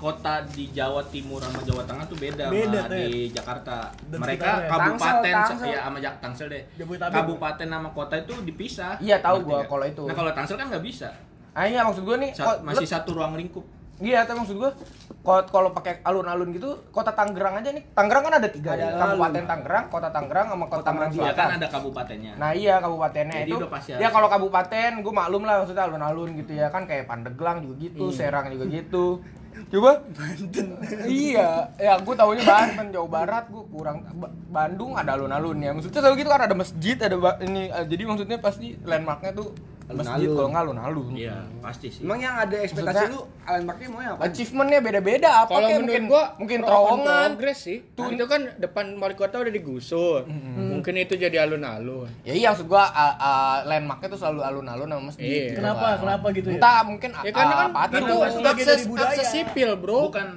kota di Jawa Timur sama Jawa Tengah tuh beda, Beda, sama di Jakarta. Dan Mereka sekitarnya. kabupaten Tangsel, Tangsel. ya sama Jak- Tangsel deh. Jabodetabek. Kabupaten sama kota itu dipisah. Iya, tahu gua kalau itu. Nah, kalau Tangsel kan nggak bisa. Ah iya maksud gua nih Sa- kok- masih satu ruang lingkup. Iya, tapi maksud gua kalau kalau pakai alun-alun gitu, kota Tangerang aja nih. Tangerang kan ada tiga, Ada ya. Kabupaten Tangerang, kota Tangerang sama kota Tangerang Ya Selatan. kan ada kabupatennya. Nah iya kabupatennya Jadi itu. udah pasti Ya kalau kabupaten, gue maklum lah maksudnya alun-alun gitu ya kan kayak Pandeglang juga gitu, Serang juga gitu. Coba Banten. iya, ya gue tahunya Banten, Jawa Barat, gue kurang Ba- Bandung ada alun-alunnya. Maksudnya selalu gitu kan ada masjid, ada ini eh, jadi maksudnya pasti landmarknya tuh masjid kalau nggak alun-alun. Iya, pasti sih. Emang yang ada ekspektasi Maksudnya- lu landmarknya mau apa? Achievementnya beda-beda apa Kalau menurut mungkin gua mungkin terowongan. progress sih. Tuh itu kan depan wali kota udah digusur. Mungkin itu jadi alun-alun. Ya iya maksud gua uh, uh, landmarknya tuh selalu alun-alun sama masjid. Iya. Kenapa? kan. Kenapa gitu ya? Entah mungkin Ya karena kan apa itu akses akses sipil, Bro. Bukan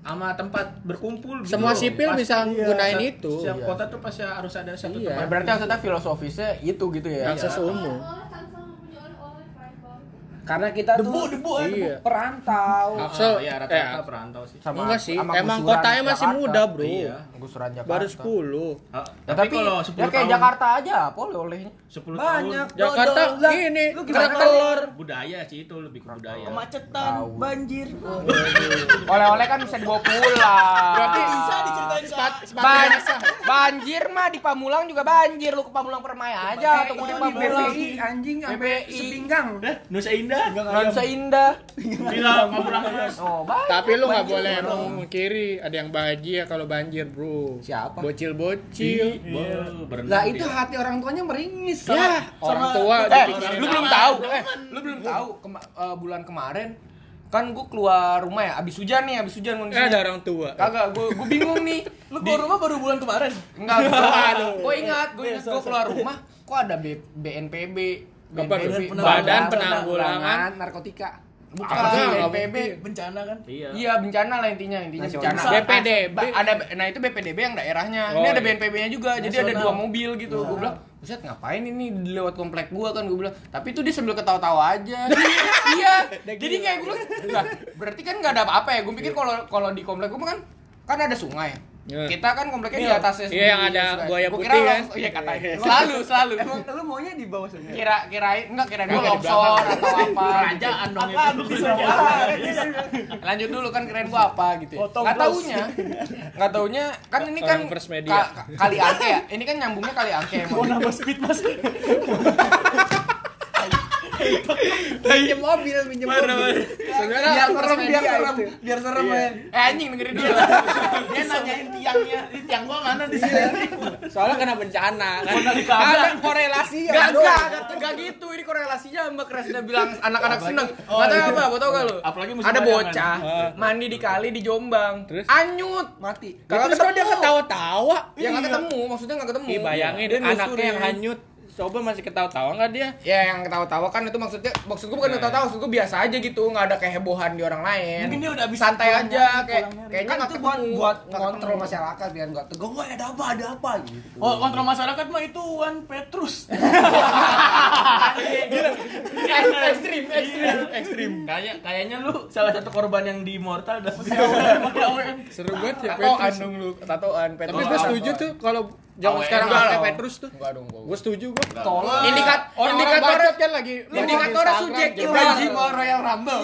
sama tempat berkumpul gitu Semua sipil Pasti- bisa iya, gunain itu. Setiap Iya. kota tuh pasti harus ada satu Iya. Ya, tempat. berarti maksudnya filosofisnya itu gitu ya. Akses umum. Oleh-oleh Tangsel punya oleh-oleh fiber. Karena kita Debu, tuh debu, eh, Iya. perantau. Axel, Ah, ya eh, rata-rata perantau sih. Sama- Enggak sih, sama emang kotanya masih Jakarta. muda, Bro. Iya. Gusuran Jakarta. Baru 10. Ah, Ya, tapi, kalau ya 10 kayak tahun Jakarta aja apa oleh-olehnya. 10 Banyak. tahun Jakarta Lah, ini lu gimana kerak telur. budaya sih itu lebih ke budaya. Kemacetan, banjir. Oleh-oleh kan bisa dibawa pulang. Berarti Bisa diceritain Ban banjir mah di Pamulang juga banjir. Lu ke Pamulang Permai aja atau di Pamulang. BPI anjing sampai sepinggang. Eh, Nusa Indah. Nusa Indah. Bilang Pamulang Mas. Oh, baik. Tapi lu nggak boleh bro. memungkiri ada yang bahagia kalau banjir, Bro. Siapa? Bocil-bocil. Wow, berenang Lah itu hati orang tuanya meringis. Ya, orang tua Eh, dipikirin lu belum tahu. Eh, lu belum tahu eh, bulan kemarin kan gua keluar rumah ya abis hujan nih abis hujan Eh, kondisinya. ada orang tua. kagak gua gua bingung nih Lu keluar rumah baru bulan kemarin. enggak gua ingat gua ingat gua keluar rumah kok ada B, BNPB Apa? BNPB Badan Penanggulangan narkotika. bukan? Nggak BNPB Bencana kan. Iya. Iya bencana lah intinya intinya Nasional. bencana. BPDB. Ba- ada nah itu BPDB yang daerahnya. Oh, ini ada iya. BNPB-nya juga. Jadi ada Nasional. dua mobil gitu. Gue bilang, "Buset, ngapain ini lewat komplek gua kan?" Gue bilang. Tapi itu dia sambil ketawa-tawa aja. iya. Jadi kayak gue bilang, "Lah, berarti kan nggak ada apa-apa ya." Gue pikir kalau kalau di komplek gua kan kan ada sungai. Iya. Kita kan kompleknya di atasnya Iya, yang ada buaya Gua putih kira kan? longs- Iya, katanya. Selalu, selalu. Emang lu maunya di bawah sana? Kira kirain enggak kirain gua Enggak, di longsor atau apa. Kerajaan dong itu. lanjut dulu kan keren gua apa gitu ya. Potong nggak terus. taunya nggak taunya kan ini kan kali angke ya ini kan nyambungnya kali angke Mau nambah speed mas. Pinjem mobil, pinjem mobil. Sebenarnya Biar serem, biar serem, biar serem ya. eh anjing dengerin dulu Dia nanyain tiangnya, ini tiang gua mana di sini? Soalnya kena bencana kan. ada korelasinya Gak, gak, gak gitu ini korelasinya Mbak Kresna bilang anak-anak seneng Gak tau apa, gak tau gak lu? Apalagi musim Ada bayangan. bocah, mandi di kali di Jombang Terus? Anyut Mati. Kagak dia ketawa-tawa. Ya gak ketemu, maksudnya gak ketemu Ih, bayangin Dia anaknya yang hanyut. Coba masih ketawa-tawa nggak dia? Ya yang ketawa-tawa kan itu maksudnya maksud gue bukan ketawa-tawa, maksud gue biasa aja gitu, nggak ada kehebohan di orang lain. Mungkin dia udah habis santai pulang aja kayak kayaknya Kan nggak itu buat buat kontrol masyarakat biar nggak tegang. Wah ada apa, ada apa gitu. Oh, kontrol masyarakat mah itu Wan Petrus. ekstrim, ekstrim, ekstrim. Kayak kayaknya lu salah satu korban yang di Mortal dapat Seru banget ya Tatoan Petrus. dong lu, tatoan. Tapi Petrus gue apa? setuju tuh kalau Awe, sekarang enggak dong. Petrus tuh. Enggak dong gua. Gue setuju gue. Tolong. Indikat Orang indikator kan lagi. indikator subjektif anjing Mau Royal Rumble.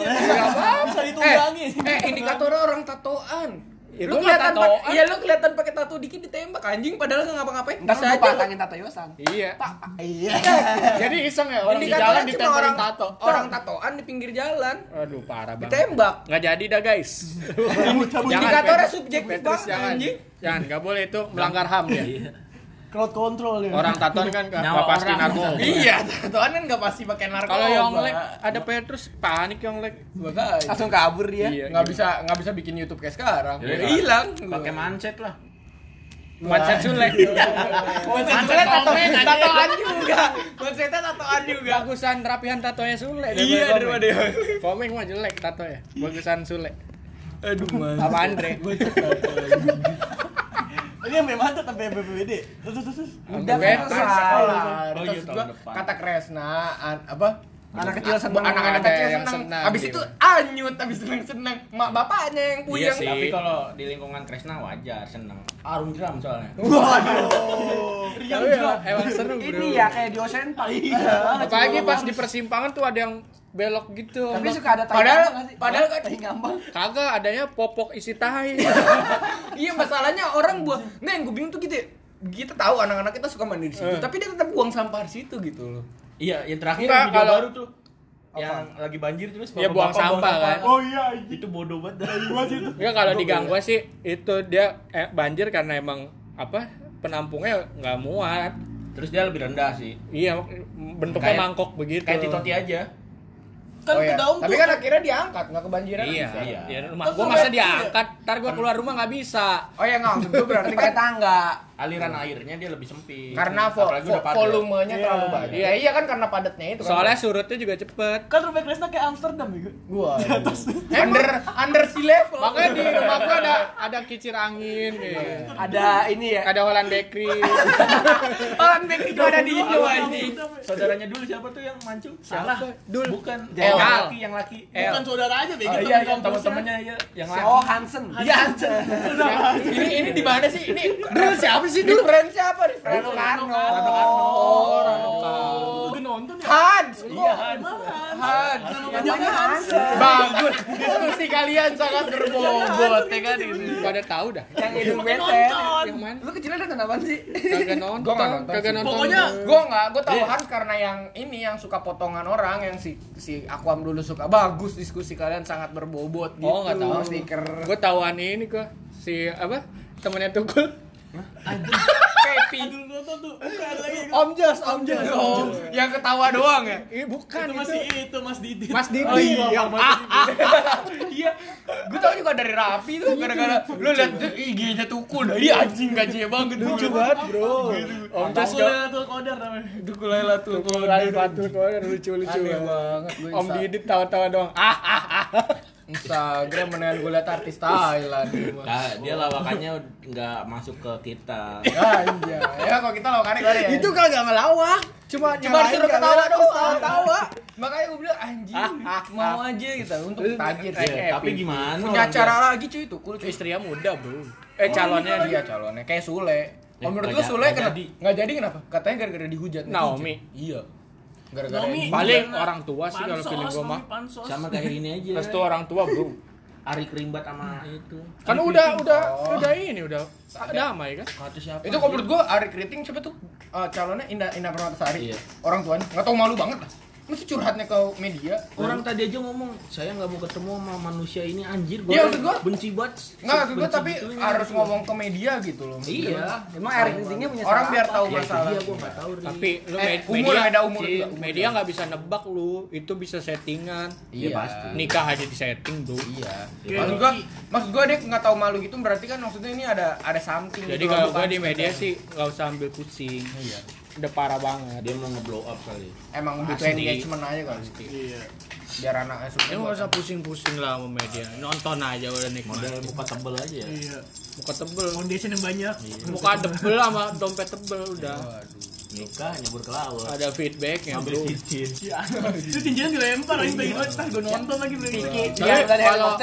Bisa ditunggangi. Eh, eh indikator orang tatoan. Ya, lu kelihatan tatoan. iya lu kelihatan pakai tato dikit ditembak anjing padahal nggak ngapa-ngapain. Entar Bisa lu aja. patangin tato Yosan. Iya. Iya. Jadi iseng ya orang di jalan ditempelin orang tato. Orang tatoan di pinggir jalan Aduh parah banget. ditembak. Nggak jadi dah guys. Indikatornya subjektif banget jangan. anjing. Jangan, nggak boleh itu melanggar HAM ya. Iya. Crowd control ya. Orang tatoan kan nggak nggak pasti narkoba. Iya, tatoan kan nggak pasti pakai narkoba. Kalau Yonglek ada Petrus panik Yonglek. Makanya. Langsung kabur dia. Iya. nggak bisa nggak bisa bikin YouTube kayak sekarang. Jadi, Udah hilang. Pakai manset lah. Macet Sule. Mansetnya tatoan tatoan juga. Mansetnya tatoan juga. Bagusan rapihan tatonya Sule. Iya, daripada Komeng. Komeng mah jelek tato ya. Bagusan Sule. Aduh, man. Apa Andre? Ini yang memang mantap sampai BPBD. Terus terus terus. Udah kan terus sekolah. Oh, iya, gua depan. kata Kresna an- apa? Anak kecil seneng. Anak-anak kecil seneng. senang, Abis gitu. itu anyut, abis seneng-seneng. Mak bapaknya yang Iya puyeng. sih. Tapi kalau di lingkungan Kresna wajar seneng. Arum jeram soalnya. Tapi ya, emang seru bro. Ini ya kayak di Osenpa. Apalagi pas di persimpangan tuh ada yang belok gitu. Tapi suka ada tai Padahal- ngambang nggak sih? padahal kan- tai ngambang. Kagak adanya popok isi tahi. Iya masalahnya orang buang. Nah yang gue bingung tuh gitu. ya, Kita tahu anak-anak kita suka mandi di situ, Eh. tapi dia tetap buang sampah di situ gitu loh. Iya, yang terakhir Enggak, video kalau- baru tuh. Yang lagi banjir terus Iya, buang bapak-bapak sampah, kan? Oh iya. iya. Itu bodoh banget gua situ. Ya kalau di gang gua sih itu dia eh, banjir karena emang apa penampungnya nggak muat. Terus dia lebih rendah sih. Iya bentuknya Kayak- mangkok begitu. Kayak Titoti aja. Kan oh, iya. ke daun Tapi tuh. kan akhirnya diangkat, nggak kebanjiran. Iya, bisa. iya. Ya, rumah Kan gua masa diangkat, ntar gua keluar rumah nggak bisa. Oh ya nggak maksud gue berarti Pakai kan tangga. Aliran airnya dia lebih sempit. karena vo- vo- volumenya Iya. terlalu banyak. Iya, iya kan karena padatnya itu kan. Soalnya surutnya juga cepet. Kan rumah Kresna kayak Amsterdam ya. gua under under sea level. Makanya di rumah gua ada ada kicir angin, kayak. Ada ini ya. ada Holland Bakery. Orang back itu ada di Indo anjing. Saudaranya dulu siapa tuh yang mancung? Siapa? Dul. Bukan. Yang laki, yang laki. Bukan saudara aja, Bego. Oh, iya, yang teman-temannya ya, yang laki. Oh Hansen. Iya. ini ini di mana sih? Ini dulu siapa sih dulu? Friend siapa? Friend Karno. Rano Karno. Oh, Rano Lu gue nonton ya. Hans. Iya, Hans. Hans. Namanya Hansen. Bagus. Diskusi kalian sangat berbobot ya kan ini. Pada tahu dah. Yang hidung nonton. Yang mana? Lu kecilnya nonton apaan sih? Kagak nonton. Gua nonton Kagak nonton. Pokoknya- Gue nggak, gue tahu Hans karena yang ini yang suka potongan orang yang si si Aquam dulu suka bagus diskusi kalian sangat berbobot gitu. Oh, nggak tahu. stiker. Gue tahuan ini kok si apa temennya Tukul Pepi. Dulu nonton tuh. Bukan lagi. Om Jos Om Jos. Oh, yang ketawa doang ya? Ih, bukan Itu itu masih itu. Mas Didi. Mas Didi Oh iya, yang ah, ah. Iya, gue tau juga dari Rapi tuh gara-gara lu tuh IG-nya tukul, iya anjing gajinya banget. Lucu banget bro. Om Jos Lailatul Qadar namanya. Tukul Lailatul Tukul Lailatul Qadar lucu lucu Aneh banget. Om Didit tawa-tawa doang. Ah ah ah Instagram mendingan gue liat artis Thailand Nah, dia lawakannya nggak masuk ke kita. Ya iya, ya kalau kita lawakannya gimana ya? itu kagak ngelawak cuma cuma kalian, ketawa doang, tawa. tawa. Makanya gue bilang anjing, mau aja gitu untuk tajir Kayak Ya, tapi gimana? Punya acara lagi cuy tukul cuy. istrinya muda bro eh calonnya Iya dia calonnya kayak Sule. Oh menurut lu Sule kenapa? jadi. Nggak jadi kenapa? Katanya gara-gara dihujat. Naomi. Iya. Gara-gara ini. paling Gimana? orang tua sih kalau feeling gua mah. Sama kayak ini aja. restu orang tua bro Ari Kerimbat sama itu. kan udah udah udah ini udah damai kan Kata siapa? Itu kalau menurut gua Ari Kriting siapa tuh? Eh, calonnya Indah Indah Permatasari. Iya. Orang tuanya nggak tahu malu banget lah. Mesti curhatnya ke media. Orang tadi aja ngomong, saya nggak mau ketemu sama manusia ini anjir. Iya, maksud gua. benci banget. Nggak, maksud gua Benci tapi gitunya, harus gitu. ngomong ke media gitu loh. Iya. Emang Eric Kritingnya punya Orang biar tahu Ya, masalah. dia gua tahu. Ri. tapi lu Eh, umur media ada umur umur media nggak bisa nebak lu itu bisa settingan Iya pasti. nikah aja di setting bro Iya. Ya, Maksud gua, maksud gua dia nggak tahu malu gitu berarti kan maksudnya ini ada ada something. jadi gitu kalau gua di media sekedar- sih nggak usah ambil pusing Iya. Udah parah banget dia mau nge-blow up kali. Emang butuh engagement aja kali. Iya. Biar anaknya suka. ya nggak usah pusing-pusing lah sama media nonton aja udah nikmat Model muka tebel aja ya. Iya. muka tebel Foundation yang banyak. muka tebel sama dompet tebel udah Nikah nyebur ke laut. ada feedbacknya Ambil bro cincin. Itu cincinnya dilempar lagi bagi. Gue nonton lagi bagi. Tapi Iya, dari kalau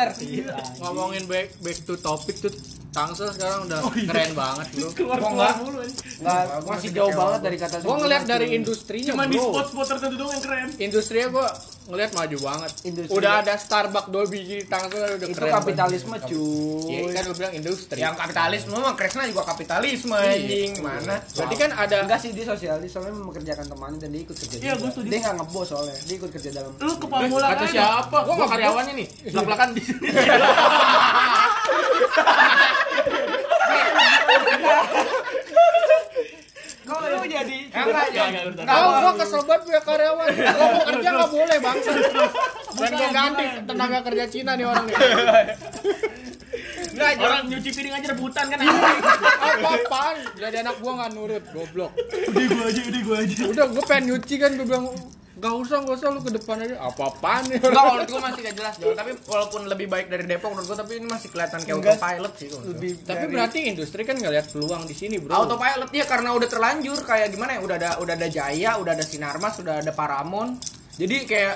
ngomongin back back to topic tuh Tangsel sekarang udah keren banget bro Keluar Kok keluar nggak? mulu. anjing. Nggak, masih jauh banget dari kata gua ngeliat dari industrinya Cuma di bro spot-spot tertentu doang yang keren. industrinya gua ngeliat maju banget Industri. udah ada Starbucks biji di Tangsel udah itu keren kapitalisme banget. cuy. Iya, kan lu bilang industri Yang kapitalisme mah Kresna juga kapitalisme anjing. Mana? berarti kan ada Enggak sih dia sosialis soalnya mempekerjakan temannya dan dia ikut kerja Iya, gua setuju. Dia nggak ngebos soalnya, dia ikut kerja dalam. Lu ke Pamulang Kata aja. siapa? Gua karyawannya nih. Belak-belakan di sini. Kau jadi ya. Kau gua kesel banget punya karyawan. Kalau mau kerja nggak boleh, Bang. Bukan gue ganti tenaga kerja Cina nih orang nih. Orang nyuci piring aja rebutan kan Apa-apaan? Jadi anak gua enggak nurut, goblok. Udah gua aja, udah gua aja. Udah gua pengen nyuci kan gua bilang Gak usah, gak usah lu ke depan aja. Apa-apaan nih? Enggak, menurut gua masih gak jelas. Tapi walaupun lebih baik dari Depok menurut gua, tapi ini masih kelihatan kayak Enggak. autopilot sih. menurut gua. lebih Tapi dari- berarti industri kan ngeliat peluang di sini, bro. Autopilot ya karena udah terlanjur kayak gimana ya udah ada udah ada Jaya, udah ada Sinarmas, udah ada Paramount. Jadi kayak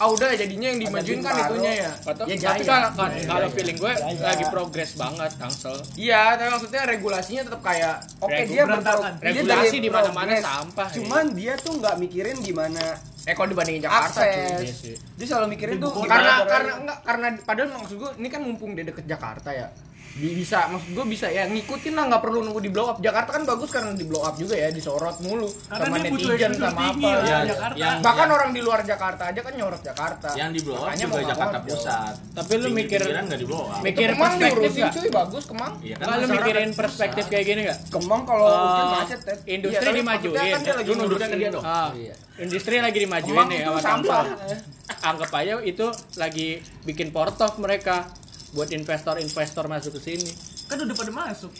ah udah jadinya yang dimajuin kan itunya ya. Atau, ya tapi Jaya. kalau kalau- kalau feeling gue lagi progres banget, Tangsel. Iya, tapi maksudnya regulasinya tetap kayak Oke Regu- dia berantakan. berpro- dia Regulasi dari di mana-mana sampah. ya. Cuman dia tuh nggak mikirin gimana eh kalau dibandingin Jakarta cuy. Iya akses. Dia selalu mikirin tuh karena karena enggak karena padahal maksud gue ini kan mumpung dia deket Jakarta ya bisa maksud gue bisa ya ngikutin lah nggak perlu nunggu di blow up Jakarta kan bagus karena di blow up juga ya disorot mulu Karena sama dia butuh netizen exposure sama tinggi apa lah, Ya, Jakarta. yang- bahkan yang- orang di luar Jakarta aja kan nyorot Jakarta yang di blow up Makanya juga mau nggak Jakarta mau, Pusat. Tapi lu mikir- Pinggiran nggak di blow up. Mikir Kemang perspektif diurusin nggak? cuy bagus Kemang Iya kan Kalau lu masyarakat mikirin pusat. perspektif kayak gini nggak? Kemang kalau Eh, hujan macet Ted. industri Iya, tapi dimajuin. maksudnya kan dia lagi Lu ke dia dong. Ah, Iya. industri lagi dimajuin Kemang nih itu sama sampah. Tangsel. Anggap aja itu lagi bikin portov mereka buat investor-investor masuk ke sini. Kan udah pada masuk.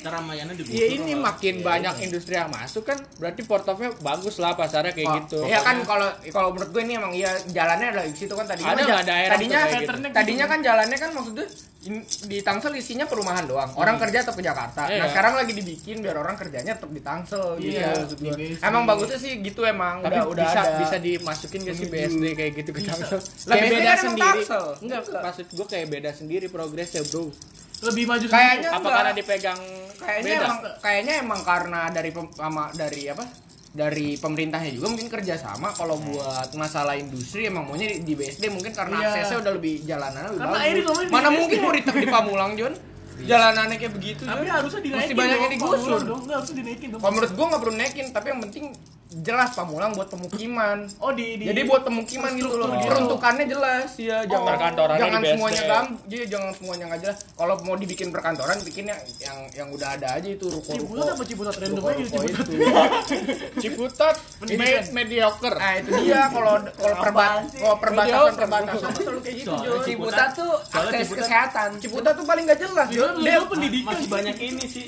Keramaiannya digusur. Ya ini makin Iya, banyak iya. industri yang masuk kan berarti portovnya bagus lah pasarnya kayak Oh, gitu. Iya kan kalau kalau menurut gue ini emang iya jalannya adalah di situ kan tadinya Ada ja- daerah tadinya kayak gitu? tadinya kan jalannya kan maksudnya di Tangsel isinya perumahan doang. Orang kerja tetap ke Jakarta. Iya. Nah, sekarang lagi dibikin biar orang kerjanya tetap di Tangsel gitu. Iya, gue. di BSD. Emang bagusnya sih gitu emang Tapi udah udah bisa ada. bisa dimasukin ke si BSD kayak gitu ke Tangsel. Lah, Kayak beda kan sendiri. Enggak, maksud gua kayak beda sendiri progresnya, Bro. Lebih maju Kayaknya Apa enggak. karena dipegang kayaknya beda? emang kayaknya emang karena dari pem, sama dari apa dari pemerintahnya juga mungkin kerjasama kalau buat masalah industri emang maunya di, di BSD mungkin karena Iya. aksesnya udah lebih jalanan lebih Karena bagus. mana mungkin mau ditek di Pamulang Jon jalanannya kayak begitu Tapi harusnya dinaikin. mesti banyak yang digusur dong. Harusnya dinaikin dong. kalau menurut gua nggak perlu naikin tapi yang penting jelas Pamulang buat pemukiman Oh di di jadi buat pemukiman gitu loh gitu. peruntukannya jelas ya jangan Perkantorannya jangan semuanya gam jadi jangan semuanya nggak jelas kalau mau dibikin perkantoran bikin yang yang yang udah ada aja itu ruko Ciputat apa Ciputat random aja ruko Ciputat. itu Ciputat Pendidikan. me- mediocre. Nah itu dia kalau kalau perbat kalau perbatasan perbatasan selalu kayak gitu. Ciputat tuh akses Ciputat- kesehatan. Ciputat tuh paling nggak jelas lu Dia pendidikan. Masih banyak ini sih.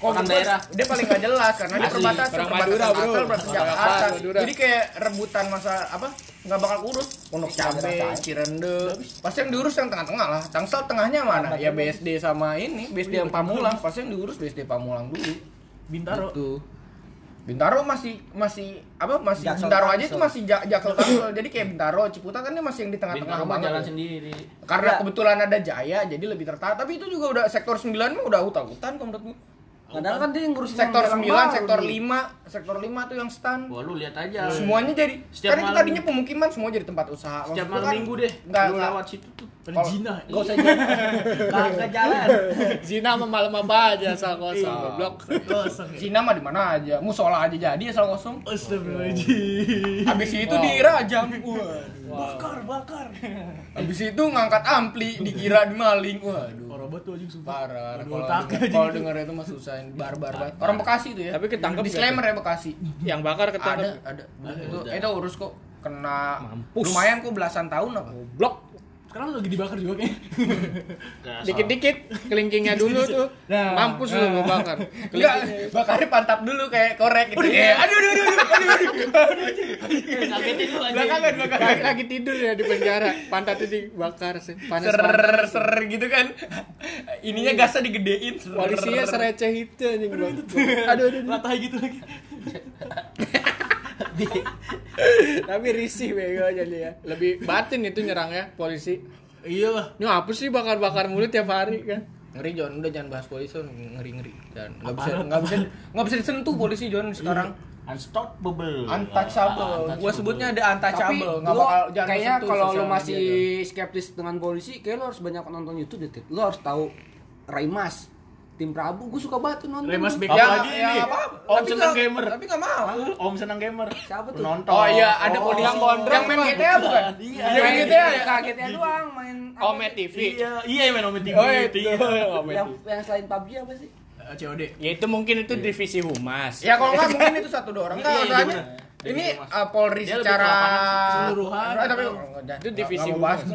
Kalau Orang daerah. dia paling nggak jelas karena di Asli. perbatasan Orang perbatasan Madura, bro. Perbatasan Jakarta. Madura. Jadi kayak rebutan masa apa nggak bakal kurus. Pondok Cabe, Cirende, pasti yang diurus yang tengah-tengah lah. Tangsel tengahnya mana? Ya BSD sama ini, BSD yang Pamulang. Pasti yang diurus BSD Pamulang dulu. Bintaro. Gitu. Bintaro masih masih apa masih Jaksel Bintaro aja itu masih ja, Jaksel Tangsel. Jadi kayak Bintaro, Ciputat kan dia masih yang di tengah-tengah Bintaro banget. jalan sendiri. Karena Ya. kebetulan ada Jaya jadi lebih tertata. Tapi itu juga udah sektor 9 mah udah hutan-hutan kok menurut gua. Padahal kan dia yang ngurusin Sektor yang 9, baru sektor nih. 5, sektor 5 tuh yang stand. Wah lu lihat aja. Semuanya jadi Setiap kan itu tadinya pemukiman semua jadi tempat usaha. Setiap malam kan minggu deh. Enggak, lu enggak. lewat situ tuh. Perjina. Gak usah jalan. Kagak jalan. Zina sama malam apa aja asal kosong Iya. goblok. Kosong. Cina mah di mana aja, musola aja jadi asal kosong. Astagfirullahaladzim. Habis itu dirajam. Waduh. Bakar, bakar. Habis itu ngangkat ampli dikira maling. Waduh. Parah banget tuh anjing sumpah. Parah. Aduh, Kalau denger itu mah susah barbar banget. Orang Bekasi itu ya. Tapi ketangkep disclaimer ya Bekasi. Yang bakar Ada, ketangkep. ada. Itu itu urus kok kena Mampus. lumayan kok belasan tahun apa. Goblok. Sekarang lagi dibakar juga kayaknya. Kayak Dikit-dikit kelingkingnya dulu tuh. Nah. Mampus lu mau bakar. Enggak, bakarnya pantap dulu kayak korek gitu. Kayak, aduh aduh aduh aduh aduh. aduh. Belakangan belakangan. Lagi, lagi tidur ya di penjara, pantatnya dibakar sih. Panas Ser ser gitu kan. Ininya gasnya digedein. Ser. Polisinya sereceh itu anjing bro. Aduh aduh. aduh. Latah gitu lagi. Tapi risih bego jadi ya. Lebih batin itu nyerangnya polisi. Iya lah. Ini apa sih bakar-bakar mulut tiap hari kan? Ngeri John, udah jangan bahas polisi ngeri ngeri. Dan nggak bisa nggak bisa nggak bisa disentuh polisi John sekarang. Unstoppable. Untouchable. Gua sebutnya ada Tapi untouchable. Nggak bakal jangan kayaknya kalau lu sosial masih skeptis dengan polisi, kayak lu harus banyak nonton YouTube deh. Lu harus tahu Raimas, Tim Prabu, gue suka banget tuh nonton. Remas tuh. Bek John. Ya, Apalagi ya, ini. apa? Om Tapi senang gamer. Tapi nggak mau. Om senang gamer. Siapa tuh? Penonton. Oh iya, ada Oh. polisi Yang gondrong yang main? GTA bukan? Iya. Yang main GTA ya? Kagetnya doang main? Ome TV. Iya, iya main Om TV. Oh itu. Iya. Ome yang, TV. yang selain PUBG apa sih? eh, COD. Ya itu mungkin itu divisi humas. Ya kalau nggak mungkin itu satu dua orang. Enggak, Iya, iya, usahanya. bener. Ini uh, Polri secara keseluruhan. Eh, tapi itu divisi humas.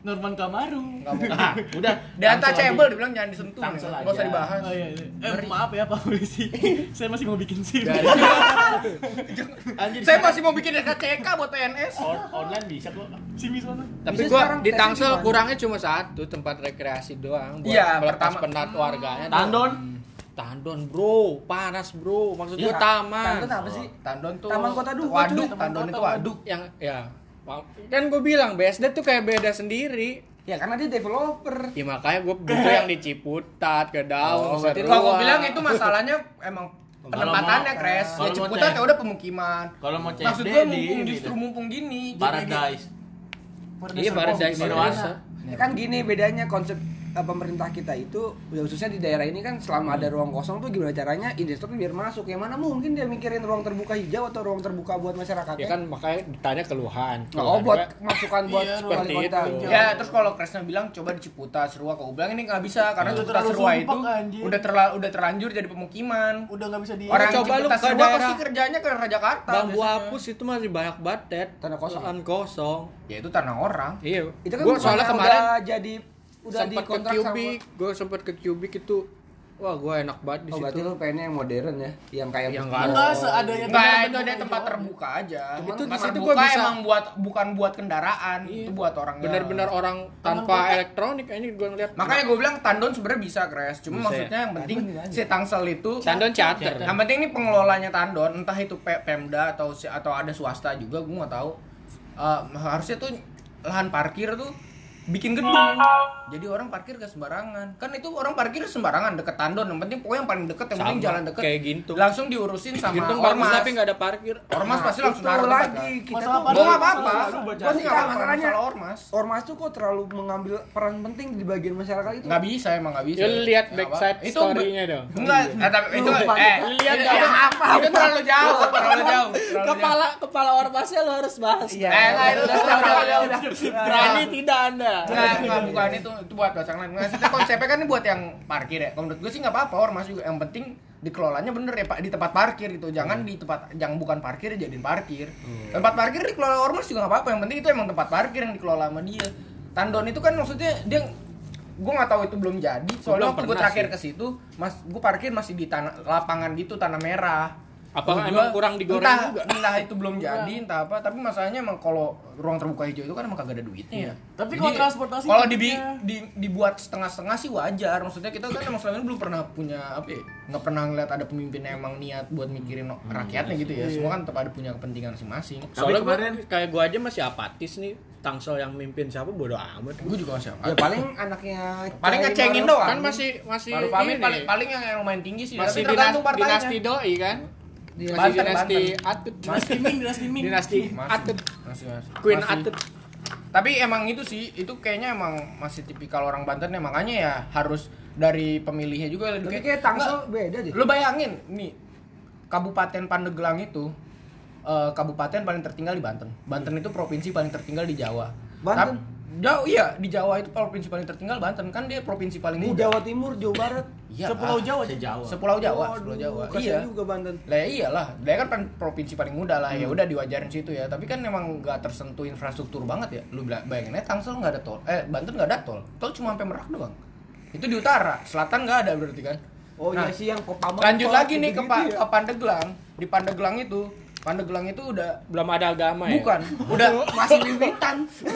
Norman Kamaru. Nggak mau. Ah, udah. Di untouchable dibilang jangan disentuh. Tangsel Nggak usah aja. dibahas. Oh, iya, iya. Eh, maaf ya Pak Polisi. Saya masih mau bikin SIM. Anjir. Saya masih mau bikin RKCK buat PNS. On- online bisa kok. SIM di sana. Tapi Bisa gua di Tangsel kurangnya cuma satu tempat rekreasi doang buat Iya, melepas pertama- penat warganya. Tandon. Tandon, Bro. Panas, Bro. Maksud gua Iya, taman. Tandon apa sih? Tandon tuh Taman Kota Duga, Waduk. Tandon itu waduk. Yang ya kan gue bilang BSD tuh kayak beda sendiri. Ya karena dia developer. Ya makanya gue butuh yang di Ciputat, ke Daun, Oh. Kalau gue bilang itu masalahnya emang penempatannya crash. kalau Ya Ciputat ya udah pemukiman. Kalau mau cek Maksud gue di mumpung justru mumpung gini. Paradise. Iya, Paradise Nirwana. Ya kan gini bedanya konsep pemerintah kita itu ya khususnya di daerah ini kan selama ada ruang kosong tuh gimana caranya investor tuh biar masuk yang mana mungkin dia mikirin ruang terbuka hijau atau ruang terbuka buat masyarakat Ya kan makanya ditanya keluhan. oh Keluhan buat gua, masukan buat Iya, wali kota itu. Ya terus kalau Kresna bilang coba di Ciputat, Serua, kau bilang ini nggak bisa karena Udah Ciputat terlalu Serua itu anjir. udah terlalu udah terlanjur jadi pemukiman. Udah nggak bisa di Orang coba ke Serua daerah pasti kerjanya ke Raja Jakarta. Bambu hapus itu masih banyak banget, Ted. Tanah kosong. Kosong. Ya itu tanah orang. Iya. itu kan gua soalnya kemarin udah jadi udah sempat ke dikontrak sama Cubic, gue sempat ke Cubic itu wah gue enak banget di Oh berarti situ. lu pengennya yang modern ya, yang kayak Yang ada. Enggak seada yang Enggak, benar-benar itu ada tempat terbuka aja. Cuman itu di situ gua bisa- emang buat bukan buat kendaraan, Iya. itu buat orang Bener-bener orang tanpa elektronik ini gue ngeliat. Makanya gue bilang Tandon sebenarnya bisa crash, cuma Bisa maksudnya yang penting si Tangsel itu Tandon charter. Yang penting ini pengelolanya Tandon, entah itu Pemda atau si- atau ada swasta juga, gue nggak tahu. Eh, harusnya tuh lahan parkir tuh bikin gedung. Jadi orang parkir gak sembarangan. Kan itu orang parkir sembarangan deket Tandon. Yang penting pokoknya yang paling deket, yang penting jalan deket. kayak Gintung. Langsung diurusin sama Gitu bagus ormas. tapi nggak ada parkir. Ormas pasti langsung naruh tempat, lagi kan. kita Masalah tuh nggak apa-apa. Nggak apa-apa Masalahnya- masalah ormas. ormas tuh kok terlalu mengambil peran penting di bagian masyarakat itu Nggak bisa emang nggak bisa. Lu lihat backside. Itu story-nya dong. Enggak, eh, tapi itu eh Lu lihat apa? Itu terlalu jauh, terlalu jauh. terlalu Kepala kepala ormasnya lo harus bahas. Iya. Eh, enggak, itu udah, udah. Berani tidak anda? Enggak, enggak bukan itu itu buat bahasa lain. Maksudnya konsepnya kan ini buat yang parkir ya. Kalau menurut gue sih nggak apa-apa ormas juga. Yang penting dikelolanya bener ya Pak di tempat parkir gitu. Jangan di tempat yang bukan parkir jadiin parkir. Tempat parkir dikelola ormas juga nggak apa-apa. Yang penting itu emang tempat parkir yang dikelola sama dia. Tandon itu kan maksudnya dia gue nggak tahu itu belum jadi. Soalnya belum waktu gue terakhir ke situ, mas gue parkir masih di tanah lapangan gitu tanah merah. Apa Menurut emang gua, kurang digoreng entah, juga? Entah itu belum jadi, entah apa. Tapi masalahnya emang kalau ruang terbuka hijau itu kan emang kagak ada duitnya ya. Tapi kalau transportasi kalau dibi, duitnya- di, dibuat setengah-setengah sih wajar. Maksudnya kita kan emang selama ini belum pernah punya apa ya? Nggak pernah ngeliat ada pemimpin yang emang niat buat mikirin rakyatnya gitu ya. Semua kan tetap ada punya kepentingan masing-masing. Soalnya Tapi gua, kemarin- kayak gue aja masih apatis nih. Tangsel yang mimpin siapa bodo amat. Gue juga masih ya paling anaknya paling ngecengin doang. Kan masih masih paling paling yang lumayan tinggi sih. masih dinas- partainya. dinasti doi kan? Di- Masih Banten, dinasti Banten. Atut. Dinasti Ming, dinasti Ming. Dinasti Masih, Atut. masih, masih. Queen Masih. Atut. Tapi emang itu sih, itu kayaknya emang masih tipikal orang Banten ya makanya ya harus dari pemilihnya juga. Tapi kayak Tangsel beda deh. Lu bayangin nih Kabupaten Pandeglang itu eh, kabupaten paling tertinggal di Banten. Banten itu provinsi paling tertinggal di Jawa. Banten? Tap- Jauh iya di Jawa itu provinsi paling tertinggal Banten kan dia provinsi paling Di muda. Jawa Timur, Jawa Barat. Iya, Sepulau ah. Jawa Jawa. Sepulau Jawa, Waduh, Sepulau Jawa. Iya. juga Banten. Lah ya iyalah, dia kan provinsi paling muda lah. Ya Hmm. udah diwajarin situ ya. Tapi kan emang nggak tersentuh infrastruktur banget ya. Lu bayangin aja Tangsel nggak ada tol. Eh Banten nggak ada tol. Tol cuma sampai Merak doang. Itu di utara, selatan nggak ada berarti kan. Oh Nah, iya sih yang Pamangkot Lanjut lagi nih ke, Pa- ya. ke Pandeglang. Di Pandeglang itu, Pandeglang itu udah Belum ada agama ya? bukan, udah masih wiwitan. 10,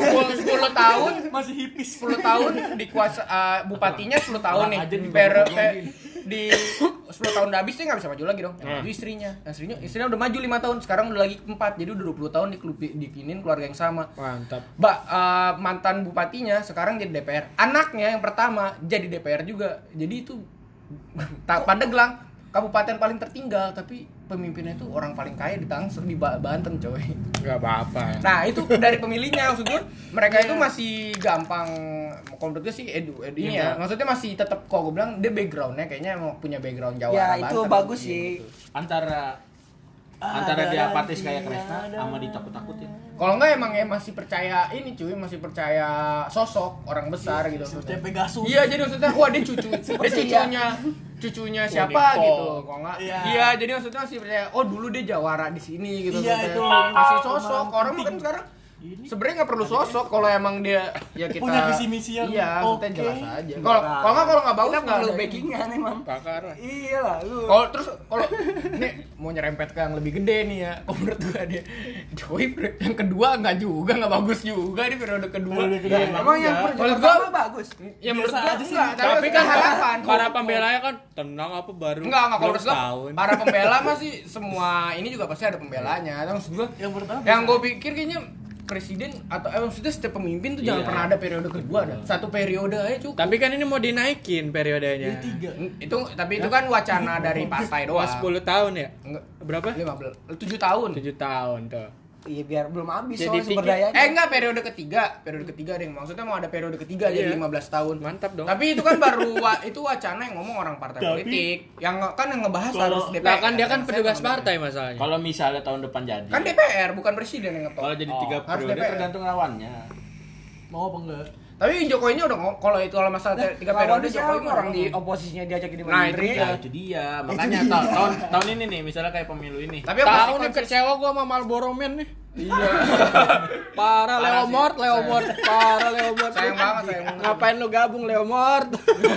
tahun, Masih hipis. 10 tahun di kuasa eh, bupatinya 10 tahun nih. di Per, per- di 10 tahun udah habis dia nggak bisa maju lagi dong. Yang Hmm. maju istrinya. Yang istrinya istrinya udah maju 5 tahun, sekarang udah lagi 4. Jadi udah 20 tahun dikelupi dikinin keluarga yang sama. Mantap. Mbak eh, mantan bupatinya sekarang jadi DPR. Anaknya yang pertama jadi DPR juga. Jadi itu tak Pandeglang kabupaten paling tertinggal tapi pemimpinnya itu orang paling kaya di Tangsel di Ba- Banten coy. Gak apa-apa. Nah itu dari pemilihnya maksud gue mereka itu masih gampang kalau menurut gue sih edu, edu ini ya maksudnya masih tetap kok gue bilang dia backgroundnya kayaknya emang punya background Jawa Ya Banten, itu bagus gitu. sih. Antara Antara Ada dia apatis kayak Kresna sama ditakut-takutin. Kalau enggak emang ya masih percaya ini cuy, masih percaya sosok orang besar gitu. Seperti Pegasus. Iya, jadi maksudnya wah dia cucu, dia cucunya cucunya siapa gitu. Kalau enggak Iya. iya, jadi maksudnya masih percaya oh dulu dia jawara di sini gitu. Iya, maksudnya. itu. masih sosok. Orang kan sekarang sebenarnya nggak perlu sosok kalau emang dia ya kita Punya visi misi yang iya, maksudnya oke. jelas aja. Kalau kalau nggak kalau nggak bagus Kita nggak perlu backingan emang. Pakar. Iya lah lu. Kalau terus kalau nih mau nyerempet ke yang lebih gede nih ya, kalau menurut gua dia Joey yang kedua nggak juga nggak bagus juga di periode kedua. Periode. Ya, Emang yang enggak. pertama Menurut gua bagus. ya menurut gua aja sih. enggak, Tapi kan harapan para pembelanya kan tenang apa baru Enggak, enggak kalau menurut gua para pembela masih semua ini juga pasti ada pembelanya. Maksud gua Yang pertama. yang gue pikir kayaknya presiden atau eh, maksudnya setiap pemimpin tuh jangan Iya. pernah ada periode kedua ada satu periode aja cukup Tapi kan ini mau dinaikin periodenya. tiga. itu tapi itu kan wacana dari partai Wah, doang 10 tahun ya? Enggak, Berapa? 15 7 tahun 7 tahun tuh. Iya biar belum habis Jadi soalnya sumber dayanya. Eh enggak periode ketiga, periode ketiga deh. Maksudnya mau ada periode ketiga jadi Iya. 15 tahun. Mantap dong. Tapi itu kan baru wa- itu wacana yang ngomong orang partai Tapi- politik. Yang kan yang ngebahas Kalau- harus DPR. Lah kan dia kan petugas partai masalahnya. Kalau misalnya tahun depan jadi. Kan DPR bukan presiden yang ngetok. Kalau jadi Oh, tiga harus periode tergantung lawannya. Mau apa enggak? Tapi Jokowi ini udah ngomong kalau itu kalau masalah te- tiga periode Jokowi mah orang di oposisinya diajak jadi Nah, itu menteri. dia. Ya itu dia. Makanya tahun, tahun tahun ini nih misalnya kayak pemilu ini. Tapi Tahu pasti nih konsis- kecewa gua sama Marlboro Man nih. Iya. Parah Parah Leo sih. Mort, Leo Mort, parah Leo Mort. Sayang banget, sayang banget. Ngapain lu gabung Leo Mort?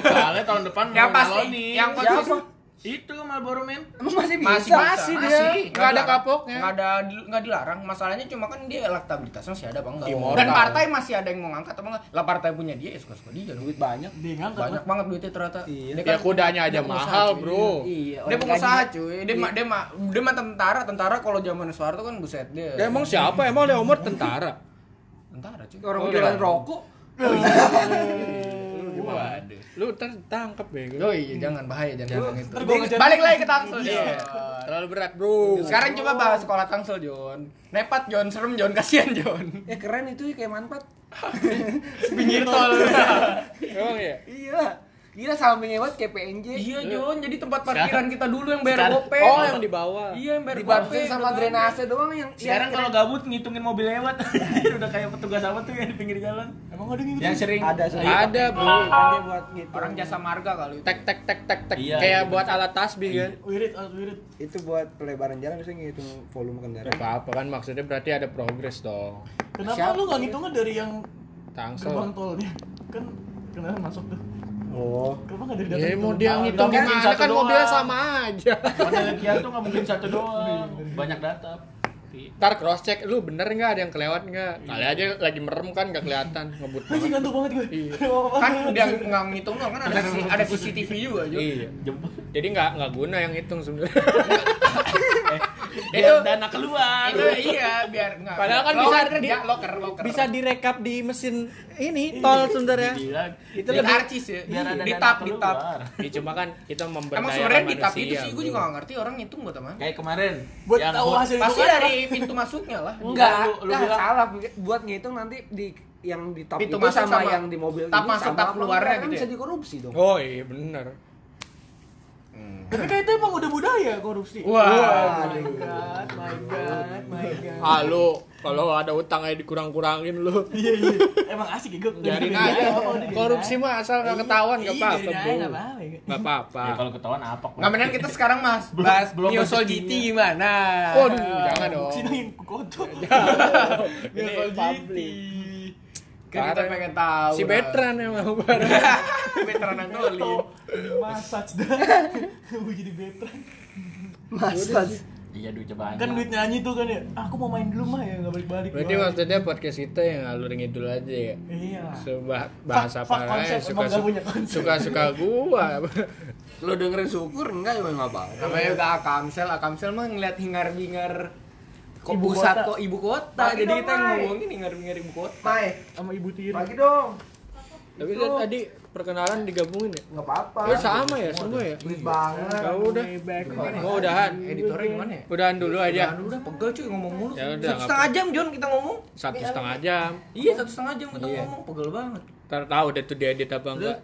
Soalnya tahun depan Yang pasti yang konsis itu Marlboro Man. Emang masih bisa. masih Masih dia. Masih. Nggak ada kapoknya. nggak ada nggak dilarang masalahnya cuma kan dia elektabilitasnya masih ada apa enggak Immortal. dan partai masih ada yang mau ngangkat apa enggak lah partai punya dia ya suka suka dia. Duit banyak. Dia ngangkat. banyak banget duitnya ternyata Iya. Dia Ya kan- kudanya aja dia mahal, cuy. Bro. Iya. dia pengusaha cuy dia mah dia mah dia mah tentara tentara kalau zaman Soeharto kan buset dia Ya emang siapa? Emang Leo Mort tentara? tentara cuy Orang Oh, jualan iya. rokok. Waduh. Lu ntar tangkep bego. Oh iya jangan bahaya jangan ngomong itu Ntar gua ngejar- balik lagi ke Tangsel Iya. Jon. Terlalu berat, Bro. sekarang coba bahas sekolah Tangsel Jon nepat Jon serem Jon kasihan Jon Ya keren itu kayak manfaat. pinggir tol Emang ya? Iya. Gila sampingnya banget kayak PNJ. iya Jon jadi tempat parkiran kita dulu yang bayar Sekarang- gope Oh, yang di bawah. iya yang bayar gope sama drainase doang yang Sekarang kalau gabut ngitungin mobil lewat. udah kayak petugas apa tuh yang di pinggir jalan. Emang ada gitu? yang sering ada sih. Ada, Bro. Kan dia buat gitu. orang jasa marga kali Tek tek tek tek tek. Iya, Kayak iya, buat alat tasbih kan. Wirid, alat wirid. itu buat pelebaran jalan bisa ngitung volume kendaraan. Apa apa kan maksudnya berarti ada progres dong. Kenapa lu nggak ngitungnya dari yang Tangsel. gerbang tolnya? Kan kendaraan masuk tuh. Oh. Kenapa dari Ya data mau itu? dia ngitung gimana kan mobilnya sama aja. Model Kia tuh nggak mungkin satu doang. Banyak data. Ntar cross check lu bener nggak ada yang kelewat nggak? Kali aja lagi merem kan nggak kelihatan ngebut Masih banget. ngantuk banget gue. Iya. kan dia nggak ngitung dong kan ada ada CCTV juga. Iya. Jadi nggak nggak guna yang hitung sebenarnya. itu dana keluar. itu iya biar nggak Padahal kan loker, bisa dia loker loker Bisa direkap di mesin ini tol sebenarnya. Gila. itu lebih karcis ya Biar ada di dana tap di tap. Ya, cuma kan kita emang memberdayakan sebenarnya di tap itu sih gue juga nggak ngerti orang ngitung buat apa Kayak kemarin. Buat yang tahu hasil pasti dari pintu masuknya lah Enggak, Lu- lu enggak, bilang- salah buat ngitung nanti di yang di top Pintu itu masuk sama, sama yang di mobil tap masuk, sama tap keluarnya enggak, kan gitu ya? bisa dikorupsi dong. Oh iya bener. Tapi kayak itu emang udah budaya korupsi. Wah. my god, my god, my god. Lu kalau ada utang aja dikurang-kurangin lu. Iya iya. Emang asik ya gue. Biarin aja. Korupsi mah asal nggak ketahuan nggak apa-apa, bro. Enggak apa-apa. ya. Nggak apa-apa. Ya kalau ketahuan apa? mendingan kita sekarang mas bahas belum nyusul rezekinya. GT gimana Waduh, jangan dong. Sini yang kotor. Ini publik. Kan kita pengen tahu Si veteran emang parah. veteran Antolin Massage dah. Gue jadi veteran. Masa Iya duitnya banyak. Kan duit nyanyi tuh kan ya. Aku mau main dulu mah ya enggak balik-balik. Berarti maksudnya podcast kita yang alur ngidul aja ya. Iya. Sebah bahasa apa emang suka nggak suka suka gua. lo dengerin syukur enggak ya enggak apa-apa. namanya juga Akamsel Akamsel mah ngeliat hingar bingar kok Ibu pusat kota. kok ibu kota Pagi jadi dong, kita yang ngomongin hingar bingar ibu kota Mai, Sama Ibu Tiri. pagi dong. Tapi kan tadi perkenalan digabungin ya. Enggak apa-apa. Oh, sama ya semua ya. Duit banget. Kau udah. Ya? Mau udahan. editornya gimana ya Udahan dulu aja. Jangan udah pegel cuy ngomong mulu Ya udah, satu nggak setengah jam John kita ngomong Satu setengah jam. iya satu setengah jam kita Iya. ngomong pegel banget Ntar tahu deh tuh diedit apa enggak.